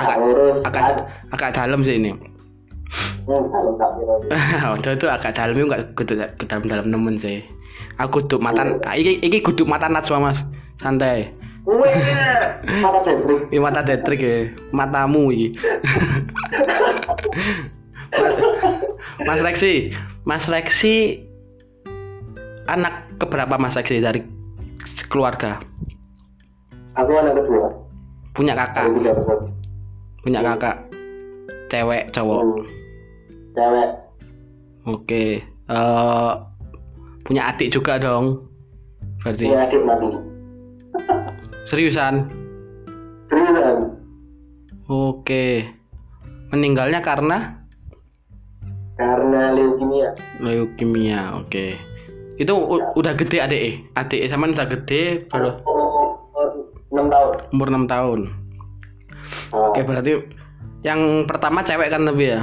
Agak agak agak dalam sih ini. Hmm, Udah *laughs* itu agak dalam itu nggak kudu ke dalam dalam nemen sih. Aku kudu mata iki iki kudu mata najwa mas. Santai. *laughs* Mata ini mata detrik ya matamu ini *laughs* *laughs* Mas Lexi Mas Lexi anak keberapa Mas Lexi dari keluarga Aku anak kedua. punya kakak tiga punya kakak cewek cowok Hmm. Cewek. oke eh punya adik juga dong berarti Punya adik mati. seriusan Seriusan. oke meninggalnya karena Karena leukemia. leukemia oke. Itu u- udah gede adik adik sama udah gede baru? Oh, oh, enam tahun. umur 6 tahun. Ah, oke berarti yang pertama cewek kan lebih ya?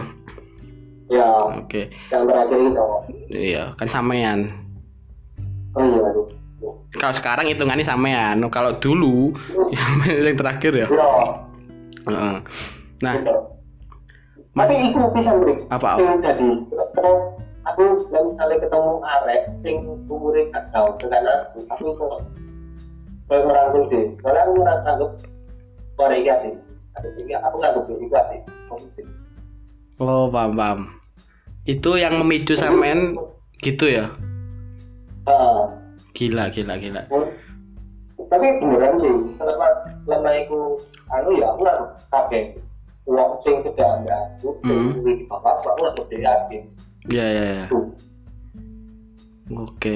Ya, oke. Yang terakhir ini cowok. iya kan sampean. Oh iya sih kalau sekarang hitungannya sampean. Kalau dulu *laughs* yang terakhir ya? Iya. Heeh. nah gitu. tapi iku pisan Brik Apa? sing jadi aku lah misalnya ketemu arek sing umure gak tau tekan aku aku kok kayak merangkul deh soalnya aku merangkul Korea iki ati aku tinggal aku nggak gue juga ati oh paham paham. Itu yang memicu sampean gitu ya? Ah, gila gila gila. Tapi beneran sih lama lama aku anu ya aku nggak kabeh uang sing tidak ada aku Hmm. di bapak aku langsung yakin. Ya ya ya oke.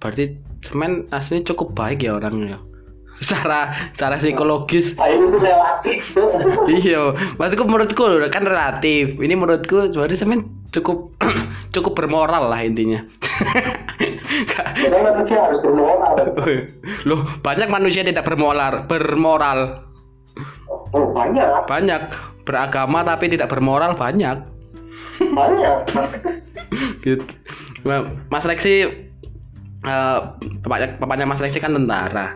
Berarti semen aslinya cukup baik ya orangnya. *laughs* Secara secara psikologis. Nah ini tuh relatif. *laughs* Iya. Maksudku menurutku kan relatif. Ini menurutku berarti semen cukup *clears throat* cukup bermoral lah intinya. *laughs* Manusia harus bermoral. Loh banyak manusia tidak bermoral bermoral oh banyak. Banyak. Beragama tapi tidak bermoral banyak. Banyak. *laughs* Gitu. Mas Lexi eh, bapaknya, bapaknya Mas Lexi kan tentara.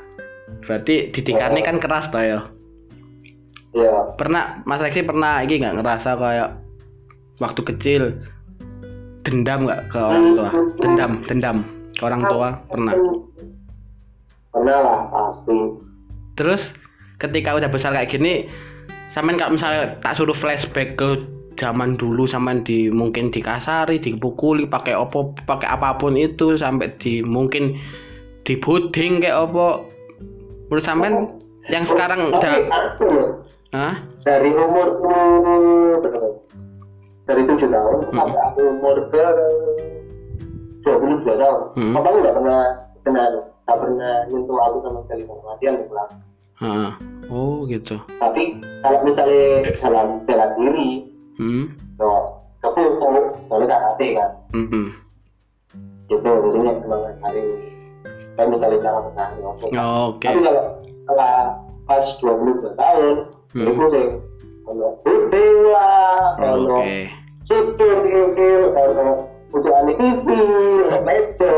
Berarti didikannya kan keras toh ya? Ya pernah Mas Lexi pernah ini nggak ngerasa kayak waktu kecil dendam nggak ke orang tua? Dendam dendam ke orang tua pernah? Pernah lah pasti. Terus ketika udah besar kayak gini sampean kalau misalnya tak suruh flashback ke zaman dulu sampean di mungkin dikasari dipukuli pakai opo pakai apa pun itu sampai di mungkin dibuding kayak opo menurut sampean yang sekarang udah Hah? dari umur dari tujuh tahun sampai aku umur ke dua puluh dua tahun Hmm. papa nggak pernah kena nggak pernah nyentuh aku sama sekali di pulang Hah. oh gitu tapi kalau misalnya dalam bela diri hmm. no aku tahu soalnya karate kan Mhm. gitu jadinya memang hari kayak misalnya cara bertahan oke Oh, oke tapi kalau kalau pas dua puluh dua tahun Hmm. itu sih kalau buding lah kalau oke sipir sipir kalau ujian TV meja.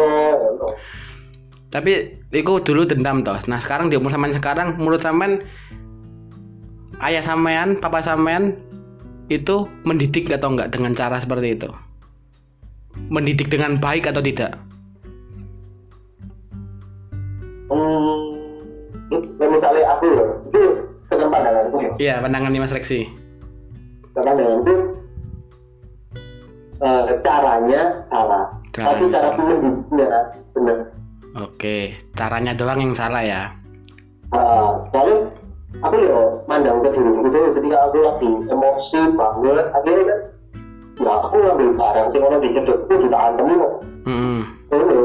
Tapi itu dulu dendam toh. Nah sekarang di umur sampean sekarang menurut sampean ayah sampean papa sampean itu mendidik atau enggak dengan cara seperti itu? Mendidik dengan baik atau tidak? Hmm, misalnya aku ya itu dengan pandanganku ya. Iya pandangan Mas Reksi. Pandanganku eh, caranya salah. Tapi Caranya cara salah. pendidiknya benar oke caranya doang yang salah ya. Ah, soalnya aku ya mandang ke diri gitu ketika aku lagi emosi banget akhirnya kan ya aku ngambil barang sih orang di kedokku juga antem kok Hmm. itu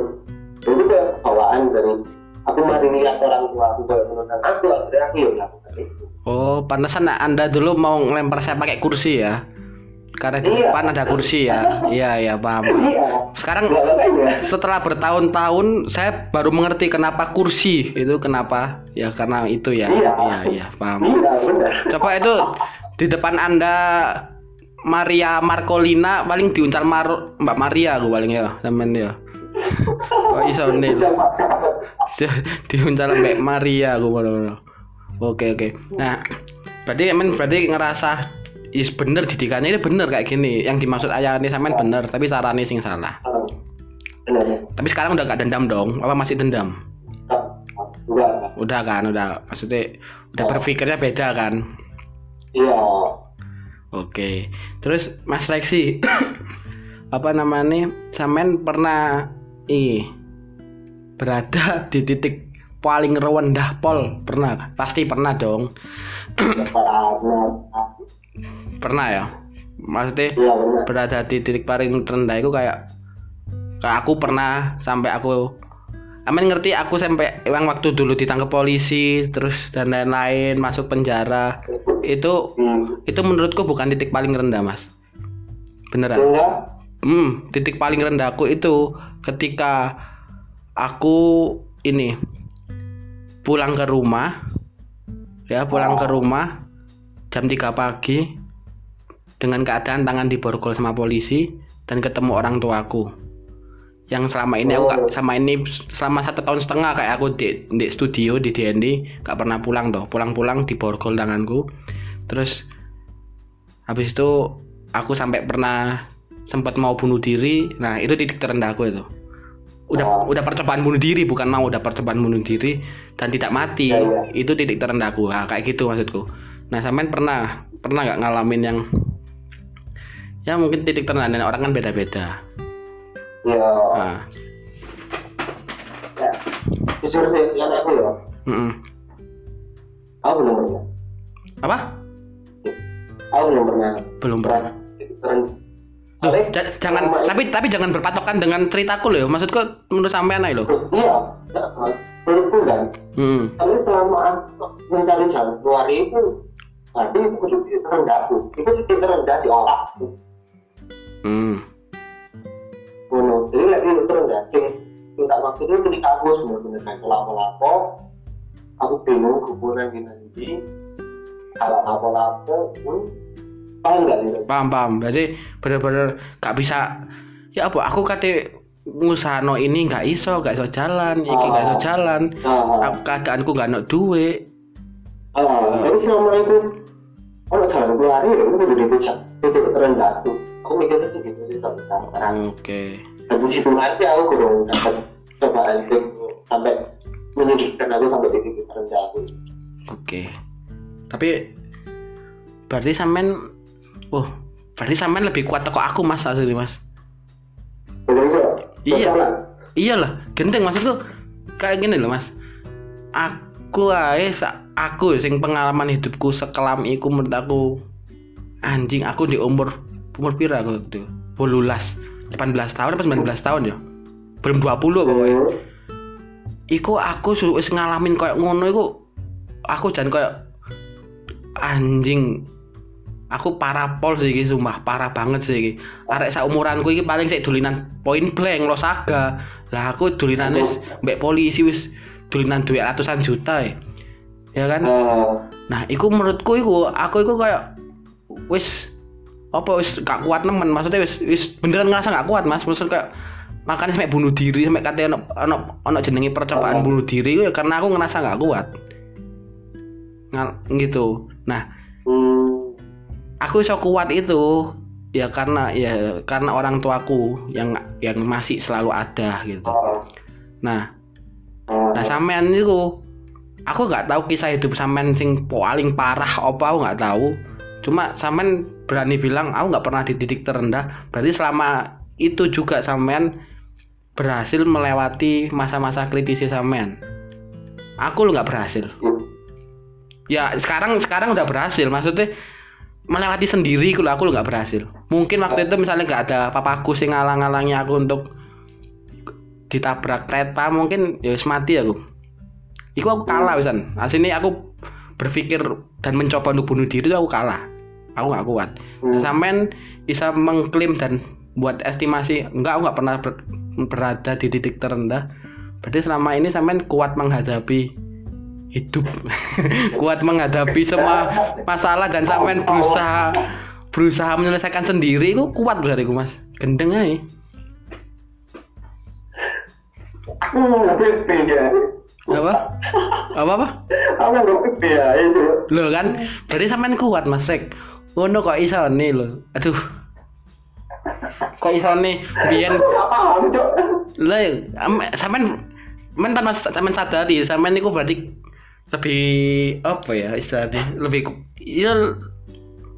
itu kayak bawaan dari aku mari lihat orang tua aku kayak menurut aku akhirnya aku ya melakukan itu. Oh pantesan anda dulu mau ngelempar saya pakai kursi ya karena di Iya. depan ada kursi ya. Iya iya paham iya. Sekarang makanya. setelah bertahun-tahun saya baru mengerti kenapa kursi itu kenapa. Ya karena itu ya. Iya. iya iya paham. Iya coba itu di depan anda Maria Marcolina paling diuncal Mar Mbak Maria aku paling ya temen ya. Kok iso nih? *laughs* Diuncal Mbak Maria baru oke oke. Nah berarti emang berarti ngerasa is bener didikannya itu bener kayak gini. Yang dimaksud ayah ini sampean bener tapi caranya sing salah. Ah, benar ya tapi sekarang udah gak dendam dong? Apa masih dendam? Ah, enggak enggak. udah kan udah. Maksudnya udah berpikirnya beda kan? Iya. Oke, terus Mas Lexi, *coughs* apa namanya? Samen pernah ih berada di titik paling rendah pol? Pernah? Pasti pernah dong. *coughs* Pernah ya? Maksudnya iya benar berada di titik paling rendah itu kayak kayak aku pernah sampai aku Amin ngerti aku sampai yang waktu dulu ditangkap polisi terus dan lain-lain masuk penjara itu hmm. itu menurutku bukan titik paling rendah mas. Beneran. Enggak Hmm, titik paling rendahku itu ketika aku ini pulang ke rumah ya pulang ke rumah jam 3 pagi dengan keadaan tangan diborgol sama polisi dan ketemu orang tuaku yang selama ini aku gak, sama ini selama satu tahun setengah kayak aku di, di studio di DND gak pernah pulang toh. Pulang-pulang di borgol tanganku. Terus habis itu aku sampai pernah sempat mau bunuh diri. Nah itu titik terendahku itu. Udah Oh. udah percobaan bunuh diri bukan mau udah percobaan bunuh diri dan tidak mati. Ya, ya. itu titik terendahku nah, kayak gitu maksudku. Nah sampean pernah pernah nggak ngalamin yang ya mungkin titik terendah orang kan beda-beda. Ya nah, ya jujur sih yang aku ya. Mm-mm. aku belum pernah. Apa? Aku belum pernah. Belum pernah. Ja- jangan tapi tapi jangan berpatokan dengan ceritaku loh maksudku menurut sampean aja loh. Iya ya, menurutku kan. Hmm. tapi selama aku mencari jalan keluar itu tadi itu titik terendahku itu titik terendah di otakku Hmm. Ngono. Jadi lagi itu terendah sih. Minta maksudnya ketika aku benar-benar kayak lapo-lapo, aku bingung kuburan di nanti. Kalau lapo-lapo pun paham nggak sih? paham paham jadi bener-bener gak bisa ya apa aku kate ngusahano ini nggak iso gak iso jalan iki gak iso jalan Nah, Aku- keadaanku gak ada duit ah, tapi selama itu kalau jalan keluar ya itu udah titik titik terendah tuh. Aku mikirnya sih gitu sih sampai sekarang. oke Dan puji Tuhan sih aku udah dapat cobaan itu sampai menyedihkan aku sampai di titik terendah aku. oke tapi berarti sampean oh berarti sampean lebih kuat toko aku mas asli mas. Iya. Iyalah gendeng maksudku kayak gini loh mas aku ae sa- aku sing pengalaman hidupku sekelam iku menurut aku anjing aku di umur umur pira aku itu? Bolulas 18 tahun apa 19 tahun ya? Belum 20 pokoknya. Hmm. iku aku wis ngalamin kayak ngono iku aku jangan kayak anjing aku parapol sih iki sumpah parah banget sih iki. Arek saumuranku iki paling sik dolinan point blank lo saga lah aku dolinan wis mbek polisi wis dolinan duit ratusan juta ya. Ya kan? Ah, nah iku menurutku iku aku iku kayak wis apa wis gak kuat nemen. Maksudnya wis wis beneran ngerasa gak kuat mas. Maksudnya kayak makanya sampai bunuh diri sampai katanya ono ono ono jenenge percobaan Oh. bunuh diri ya karena aku ngerasa gak kuat. Gitu. Nah hmm. aku iso kuat itu ya karena ya karena orang tuaku yang yang masih selalu ada gitu. Ah, nah ah, Nah sampean itu aku nggak tahu kisah hidup sampean sing paling parah apa aku nggak tahu. Cuma sampean berani bilang aku nggak pernah di titik terendah. Berarti selama itu juga sampean berhasil melewati masa-masa kritis sampean. Aku lo nggak berhasil. hmm. Ya sekarang sekarang udah berhasil. Maksudnya melewati sendiri kalau aku lo nggak berhasil. Mungkin waktu itu misalnya nggak ada papaku sing ngalang-ngalangi aku untuk ditabrak kereta mungkin ya wis mati aku. Iku aku kalah wisan. Asini aku berpikir dan mencoba untuk bunuh diri itu aku kalah. Aku nggak kuat. Nah, Hmm. sampean bisa mengklaim dan buat estimasi enggak aku nggak pernah ber- berada di titik terendah. Berarti selama ini sampean kuat menghadapi hidup. *laughs* kuat menghadapi semua masalah dan sampean berusaha berusaha menyelesaikan sendiri itu kuat dari Mas. Gendeng aja. Aku nggak pipi ya Apa? Apa apa? aku nggak pipi ya itu Loh kan, berarti sampean kuat Mas Rek. Ngono kok iso nih lho. Aduh. Kok iso nih Nggak paham cok am- sampean men tanpa sampean sadari sampean niku berarti lebih apa ya istilahnya lebih ya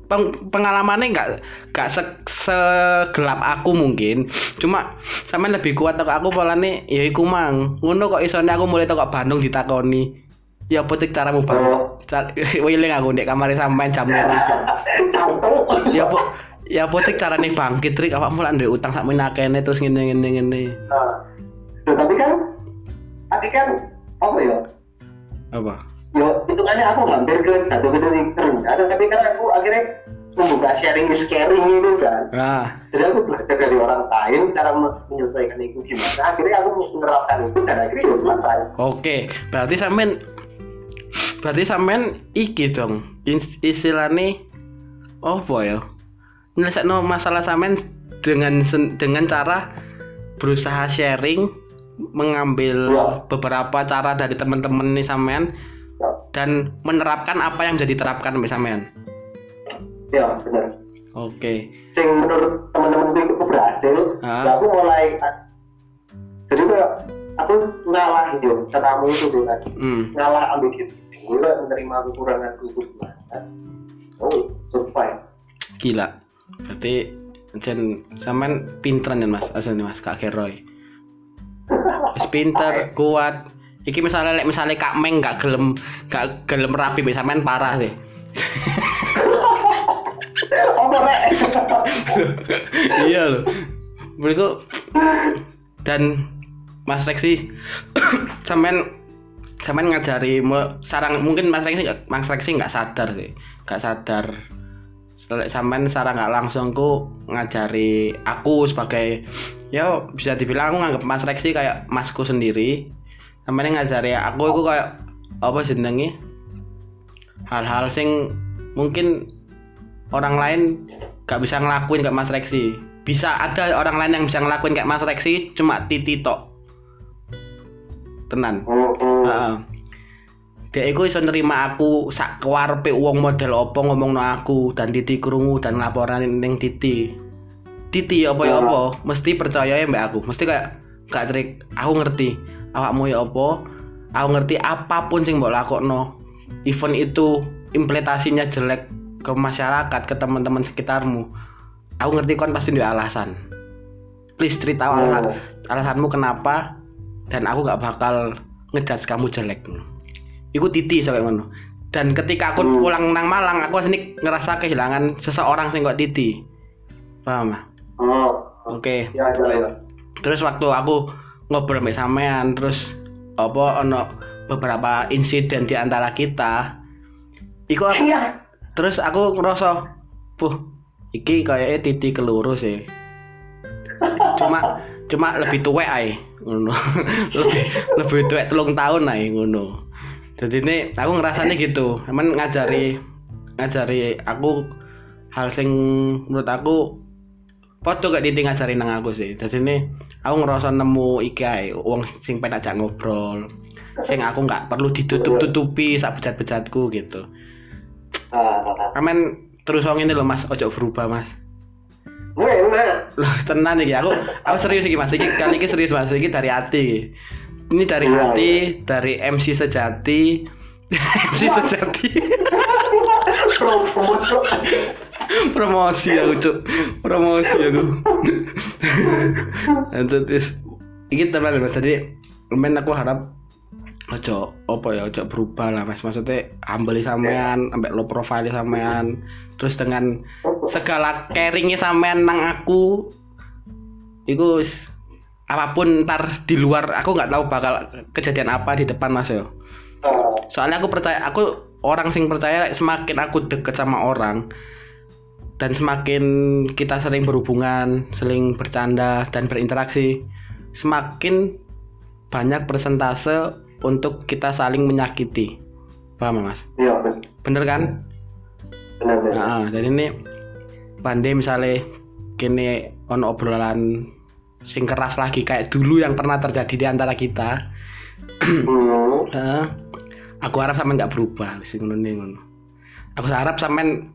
peng- pengalamannya nggak nggak se- segelap aku mungkin. Cuma sampean lebih kuat atau aku polane ya iku mang. Ngono kok isone aku mulai toko Bandung ditakoni. Ya apa tik caramu bang? Oh. Car- *laughs* wiling aku ndek kamar sampean jam. Cangkem. ya apa ya apa tik carane bangkit trik apa mulai duwe utang sak menakene terus ngene ngene ngene. Nah, tapi kan tapi kan apa ya? Apa yo hitungannya aku mampir ke satu gedung terendah tapi kan aku akhirnya membuka sharing is caring itu kan ah jadi aku belajar dari orang lain cara menyelesaikan itu gimana akhirnya aku menerapkan itu dan akhirnya ya selesai Oke, berarti sampean berarti sampean iki dong. is- Istilahnya apa ya? Nyelesaikno masalah sampean dengan dengan cara berusaha sharing mengambil Ya. beberapa cara dari teman-teman nih sampean dan menerapkan apa yang jadi terapkan sampean. ya bener Oke. sing menurut teman-teman itu berhasil Ah. ya aku mulai jadi kayak aku ngalah yo katamu itu sih tadi Hmm. ngalah ambil gitu gue menerima kekuranganku itu gimana oh survive Gila. Berarti jen sampean pinteran ya Mas, asline Mas Kak Geroy. *laughs* Wis pinter, kuat. Iki misalnya lek misalnya Kak Meng gak gelem gak gelem rapi mbek sampean parah sih. rek iya loh. Berikut dan Mas Reksi sampean sampean ngajari sarang mungkin Mas Reksi Mas Reksi nggak sadar sih nggak sadar sampean secara nggak langsung ku ngajari aku sebagai ya bisa dibilang aku nganggap Mas Reksi kayak masku sendiri sampean ngajari aku itu kayak apa jenenge? Hal-hal sing mungkin orang lain gak bisa ngelakuin kayak Mas Reksi. Bisa ada orang lain yang bisa ngelakuin kayak Mas Reksi cuma titi tok. Tenan. Heeh. Dia iku iso nerima aku sak kewarepe wong model opo ngomongno aku dan Titi krungu dan laporan ning Titi. Titi apa ya apa, mesti percaya ya mbak aku. Mesti kayak gak trik, aku ngerti awakmu ya apa, aku ngerti apa pun sing mbok lakokno. Event itu implementasinya jelek ke masyarakat, ke teman-teman sekitarmu. Aku ngerti kon pasti ada alasan. Please cerita alasan, alasanmu kenapa dan aku gak bakal ngejudge kamu jelek iku titi sampai ngono dan ketika aku Hmm. pulang nang Malang aku sini ngerasa kehilangan seseorang sing kok titi paham ah? oh oke ya ya ya terus waktu aku ngobrol sama sampean terus apa ono beberapa insiden di antara kita. Iku aku, iya. terus aku ngerasa puh iki kayaknya titi keluru sih. Cuma cuma lebih tua ae ngono. *laughs* Lebih lebih tua telung tahun ae ngono. Jadi ini aku ngerasanya gitu. Emang ngajari ngajari aku hal sing menurut aku podo gak titi ngajari nang aku sih. Jadi ini aku ngerasa nemu iki ae wong sing pengen ajak ngobrol sing aku nggak perlu ditutup-tutupi sak bejat-bejatku gitu ah. Amen terus wong ini loh mas ojo berubah mas Loh tenan iki aku aku serius iki Mas. Iki kali ini serius Mas. Iki dari hati. Ini dari Iya, hati, dari MC sejati. *laughs* MC sejati. *laughs* pro pro Promosi aku, Cuk. Promosi aku. *laughs* Lanjut wis. Iki teman Mas. Tadi men aku harap ojo apa ya ojo berubah lah Mas. Maksudnya humble sampean, ambek low profile sampean. Terus dengan segala caringnya sampean nang aku itu wis apa pun ntar di luar aku nggak tahu bakal kejadian apa di depan mas yo Ah, soalnya aku percaya aku orang sing percaya semakin aku deket sama orang dan semakin kita sering berhubungan sering bercanda dan berinteraksi semakin banyak persentase untuk kita saling menyakiti paham mas iya benar bener kan benar benar Nah, jadi ini pandai misalnya kini on obrolan sing keras lagi kayak dulu yang pernah terjadi di antara kita. hmm. Heeh. Aku harap sampean nggak berubah wis ngono ngono. Aku harap sampean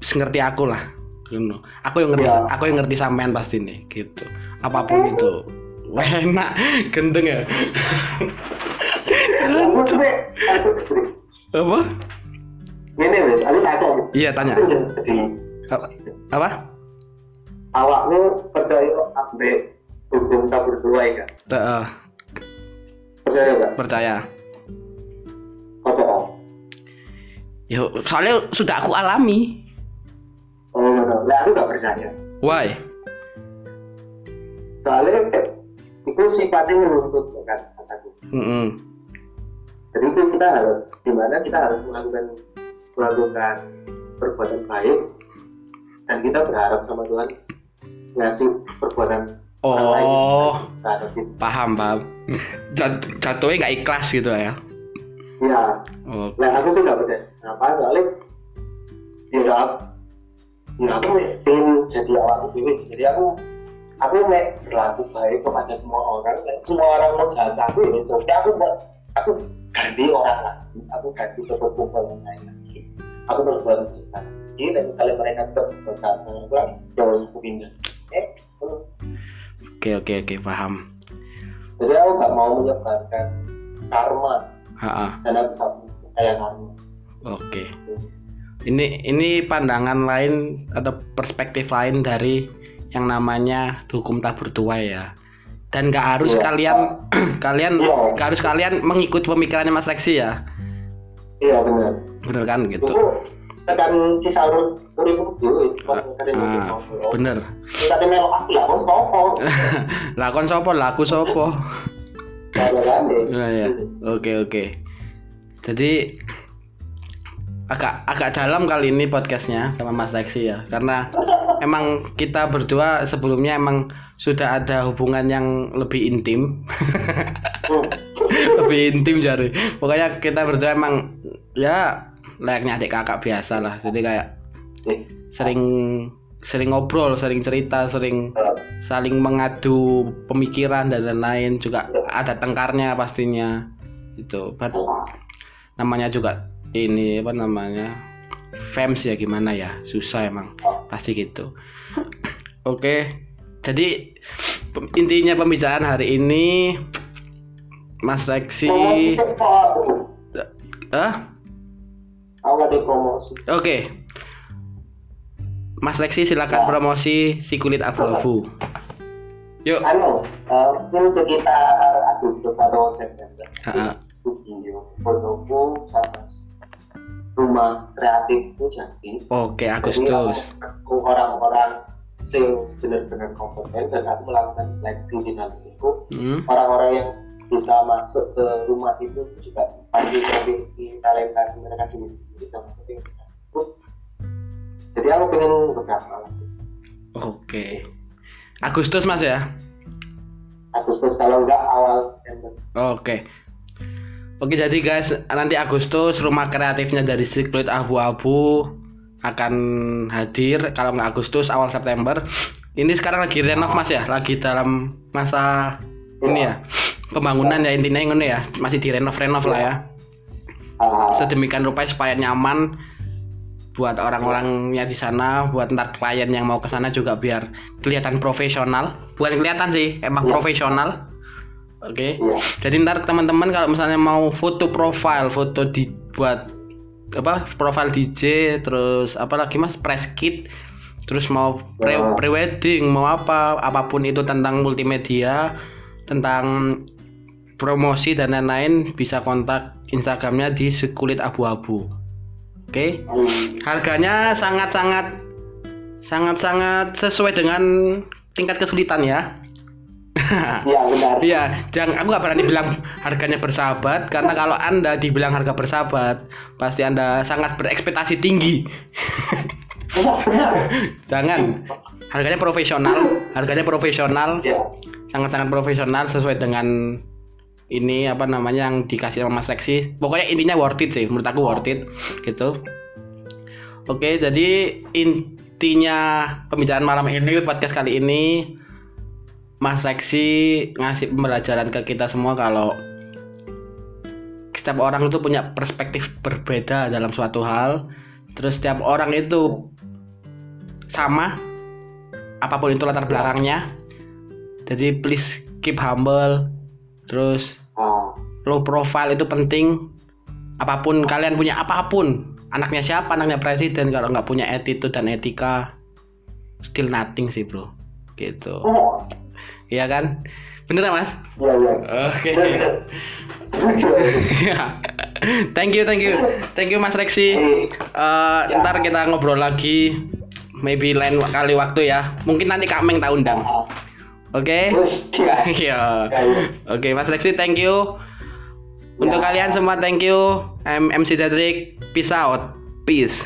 ngerti aku lah. Ngono. Aku yang ngerti Ya. aku yang ngerti sampean pasti nih gitu. Apa pun itu. Wah, enak, gendeng ya. Apa? ini wes aku takut Iya, tanya. Apa? Apa? awakmu percaya ambek hukum tak berdua ya kan percaya gak percaya. Ya, soalnya sudah aku alami. oh no, lah aku gak percaya Why? soalnya eh, itu sifatnya menuntut kan kataku Mm jadi itu kita harus di mana kita harus melakukan melakukan perbuatan baik dan kita berharap sama Tuhan ngasih perbuatan lain Oh, kita. paham paham. Jat jatuhnya nggak ikhlas gitu ya. Ya Oh, nah aku tuh gak percaya. Kenapa soalnya ya gak ya aku pengen jadi awak dewi jadi aku aku mek berlaku baik kepada semua orang dan semua orang mau jahat aku ini jadi aku buat aku ganti orang lagi aku ganti kepercayaan yang lain lagi. Aku berbuat baik. Lagi dan misalnya mereka tetap berkata aku ya harus aku pindah. Eh Oke oke oke paham. jadi aku gak mau menyebarkan karma Ha-ha. gak mau kayak karma Oke. Ini ini pandangan lain atau perspektif lain dari yang namanya hukum tabur tuai ya. Dan nggak harus Iya. kalian kalian Iya. nggak harus kalian mengikuti pemikirannya Mas Lexi ya. iya benar Bener kan gitu. itu tekan kisah urip Ah, bener. Kita melok aku lah, kok sopo? Lakon sopo, laku sopo. Nah, ya. Oke oke. Jadi agak agak dalam kali ini podcastnya sama Mas Lexi ya, karena *laughs* emang kita berdua sebelumnya emang sudah ada hubungan yang lebih intim, *laughs* lebih intim jari. Pokoknya kita berdua emang ya layaknya adik kakak biasa lah. Jadi kayak sering sering ngobrol, sering cerita, sering saling mengadu pemikiran dan lain-lain juga ada tengkarnya pastinya. Itu But namanya juga ini apa namanya fans ya gimana ya susah emang pasti gitu. Oke jadi pem- intinya pembicaraan hari ini Mas Lexi promosi. oke Mas Lexi silakan promosi si kulit abu-abu. Yuk. Anu, eh, ini sekitar Agustus atau September. Studio fotoku sama rumah kreatifku jadi. oke Jadi Agustus aku orang-orang yang benar-benar kompeten dan aku melakukan seleksi di dalam itu. Hmm. orang-orang yang bisa masuk ke rumah itu juga panggil memiliki talenta mereka sendiri. Dan penting jadi aku pengen beberapa lagi Oke. Agustus Mas ya. Agustus kalau enggak awal September Oke. Oke jadi guys nanti Agustus rumah kreatifnya dari Street Kulit Abu-Abu akan hadir kalau nggak Agustus awal September. Ini sekarang lagi renov Mas ya, lagi dalam masa ini ya pembangunan ya intinya ngono ya masih direnov-renov lah ya. Ah, Sedemikian rupa supaya nyaman buat orang-orangnya di sana, buat ntar klien yang mau ke sana juga biar kelihatan profesional. Bukan kelihatan sih, emang profesional. Oke. iya Jadi ntar teman-teman kalau misalnya mau foto profile, foto dibuat apa profile DJ, terus apa lagi mas press kit, terus mau pre Wah. prewedding, mau apa apa pun itu tentang multimedia, tentang promosi dan lain-lain bisa kontak Instagramnya di sekulit abu-abu. Oke, Hmm, harganya sangat-sangat sangat-sangat sesuai dengan tingkat kesulitan ya. iya benar *laughs* Iya, jangan aku nggak berani bilang harganya bersahabat karena kalau anda dibilang harga bersahabat pasti anda sangat berekspektasi tinggi. *laughs* Jangan, harganya profesional, harganya profesional, iya sangat-sangat profesional sesuai dengan ini apa namanya yang dikasih sama Mas Lexi. Pokoknya intinya worth it sih, menurut aku worth it gitu. Oke, jadi intinya pembicaraan malam ini podcast kali ini Mas Lexi ngasih pembelajaran ke kita semua kalau setiap orang itu punya perspektif berbeda dalam suatu hal. Terus setiap orang itu sama apa pun itu latar belakangnya. Jadi please keep humble. Terus ah, low profile itu penting. Apa pun kalian punya apa pun, anaknya siapa, anaknya presiden kalau nggak punya attitude dan etika, still nothing sih bro. Gitu. oh Iya kan? Bener mas? iya iya Oke. Iya. thank you, thank you, thank you Mas Rexi. Eh, ntar kita ngobrol lagi, maybe lain kali waktu ya. Mungkin nanti Kak Meng tak undang. Oke? terus ya *laughs* Iya. Oke, Mas Rexi, thank you. Untuk kalian semua, thank you. I'm MC Dedrick. Peace out. Peace.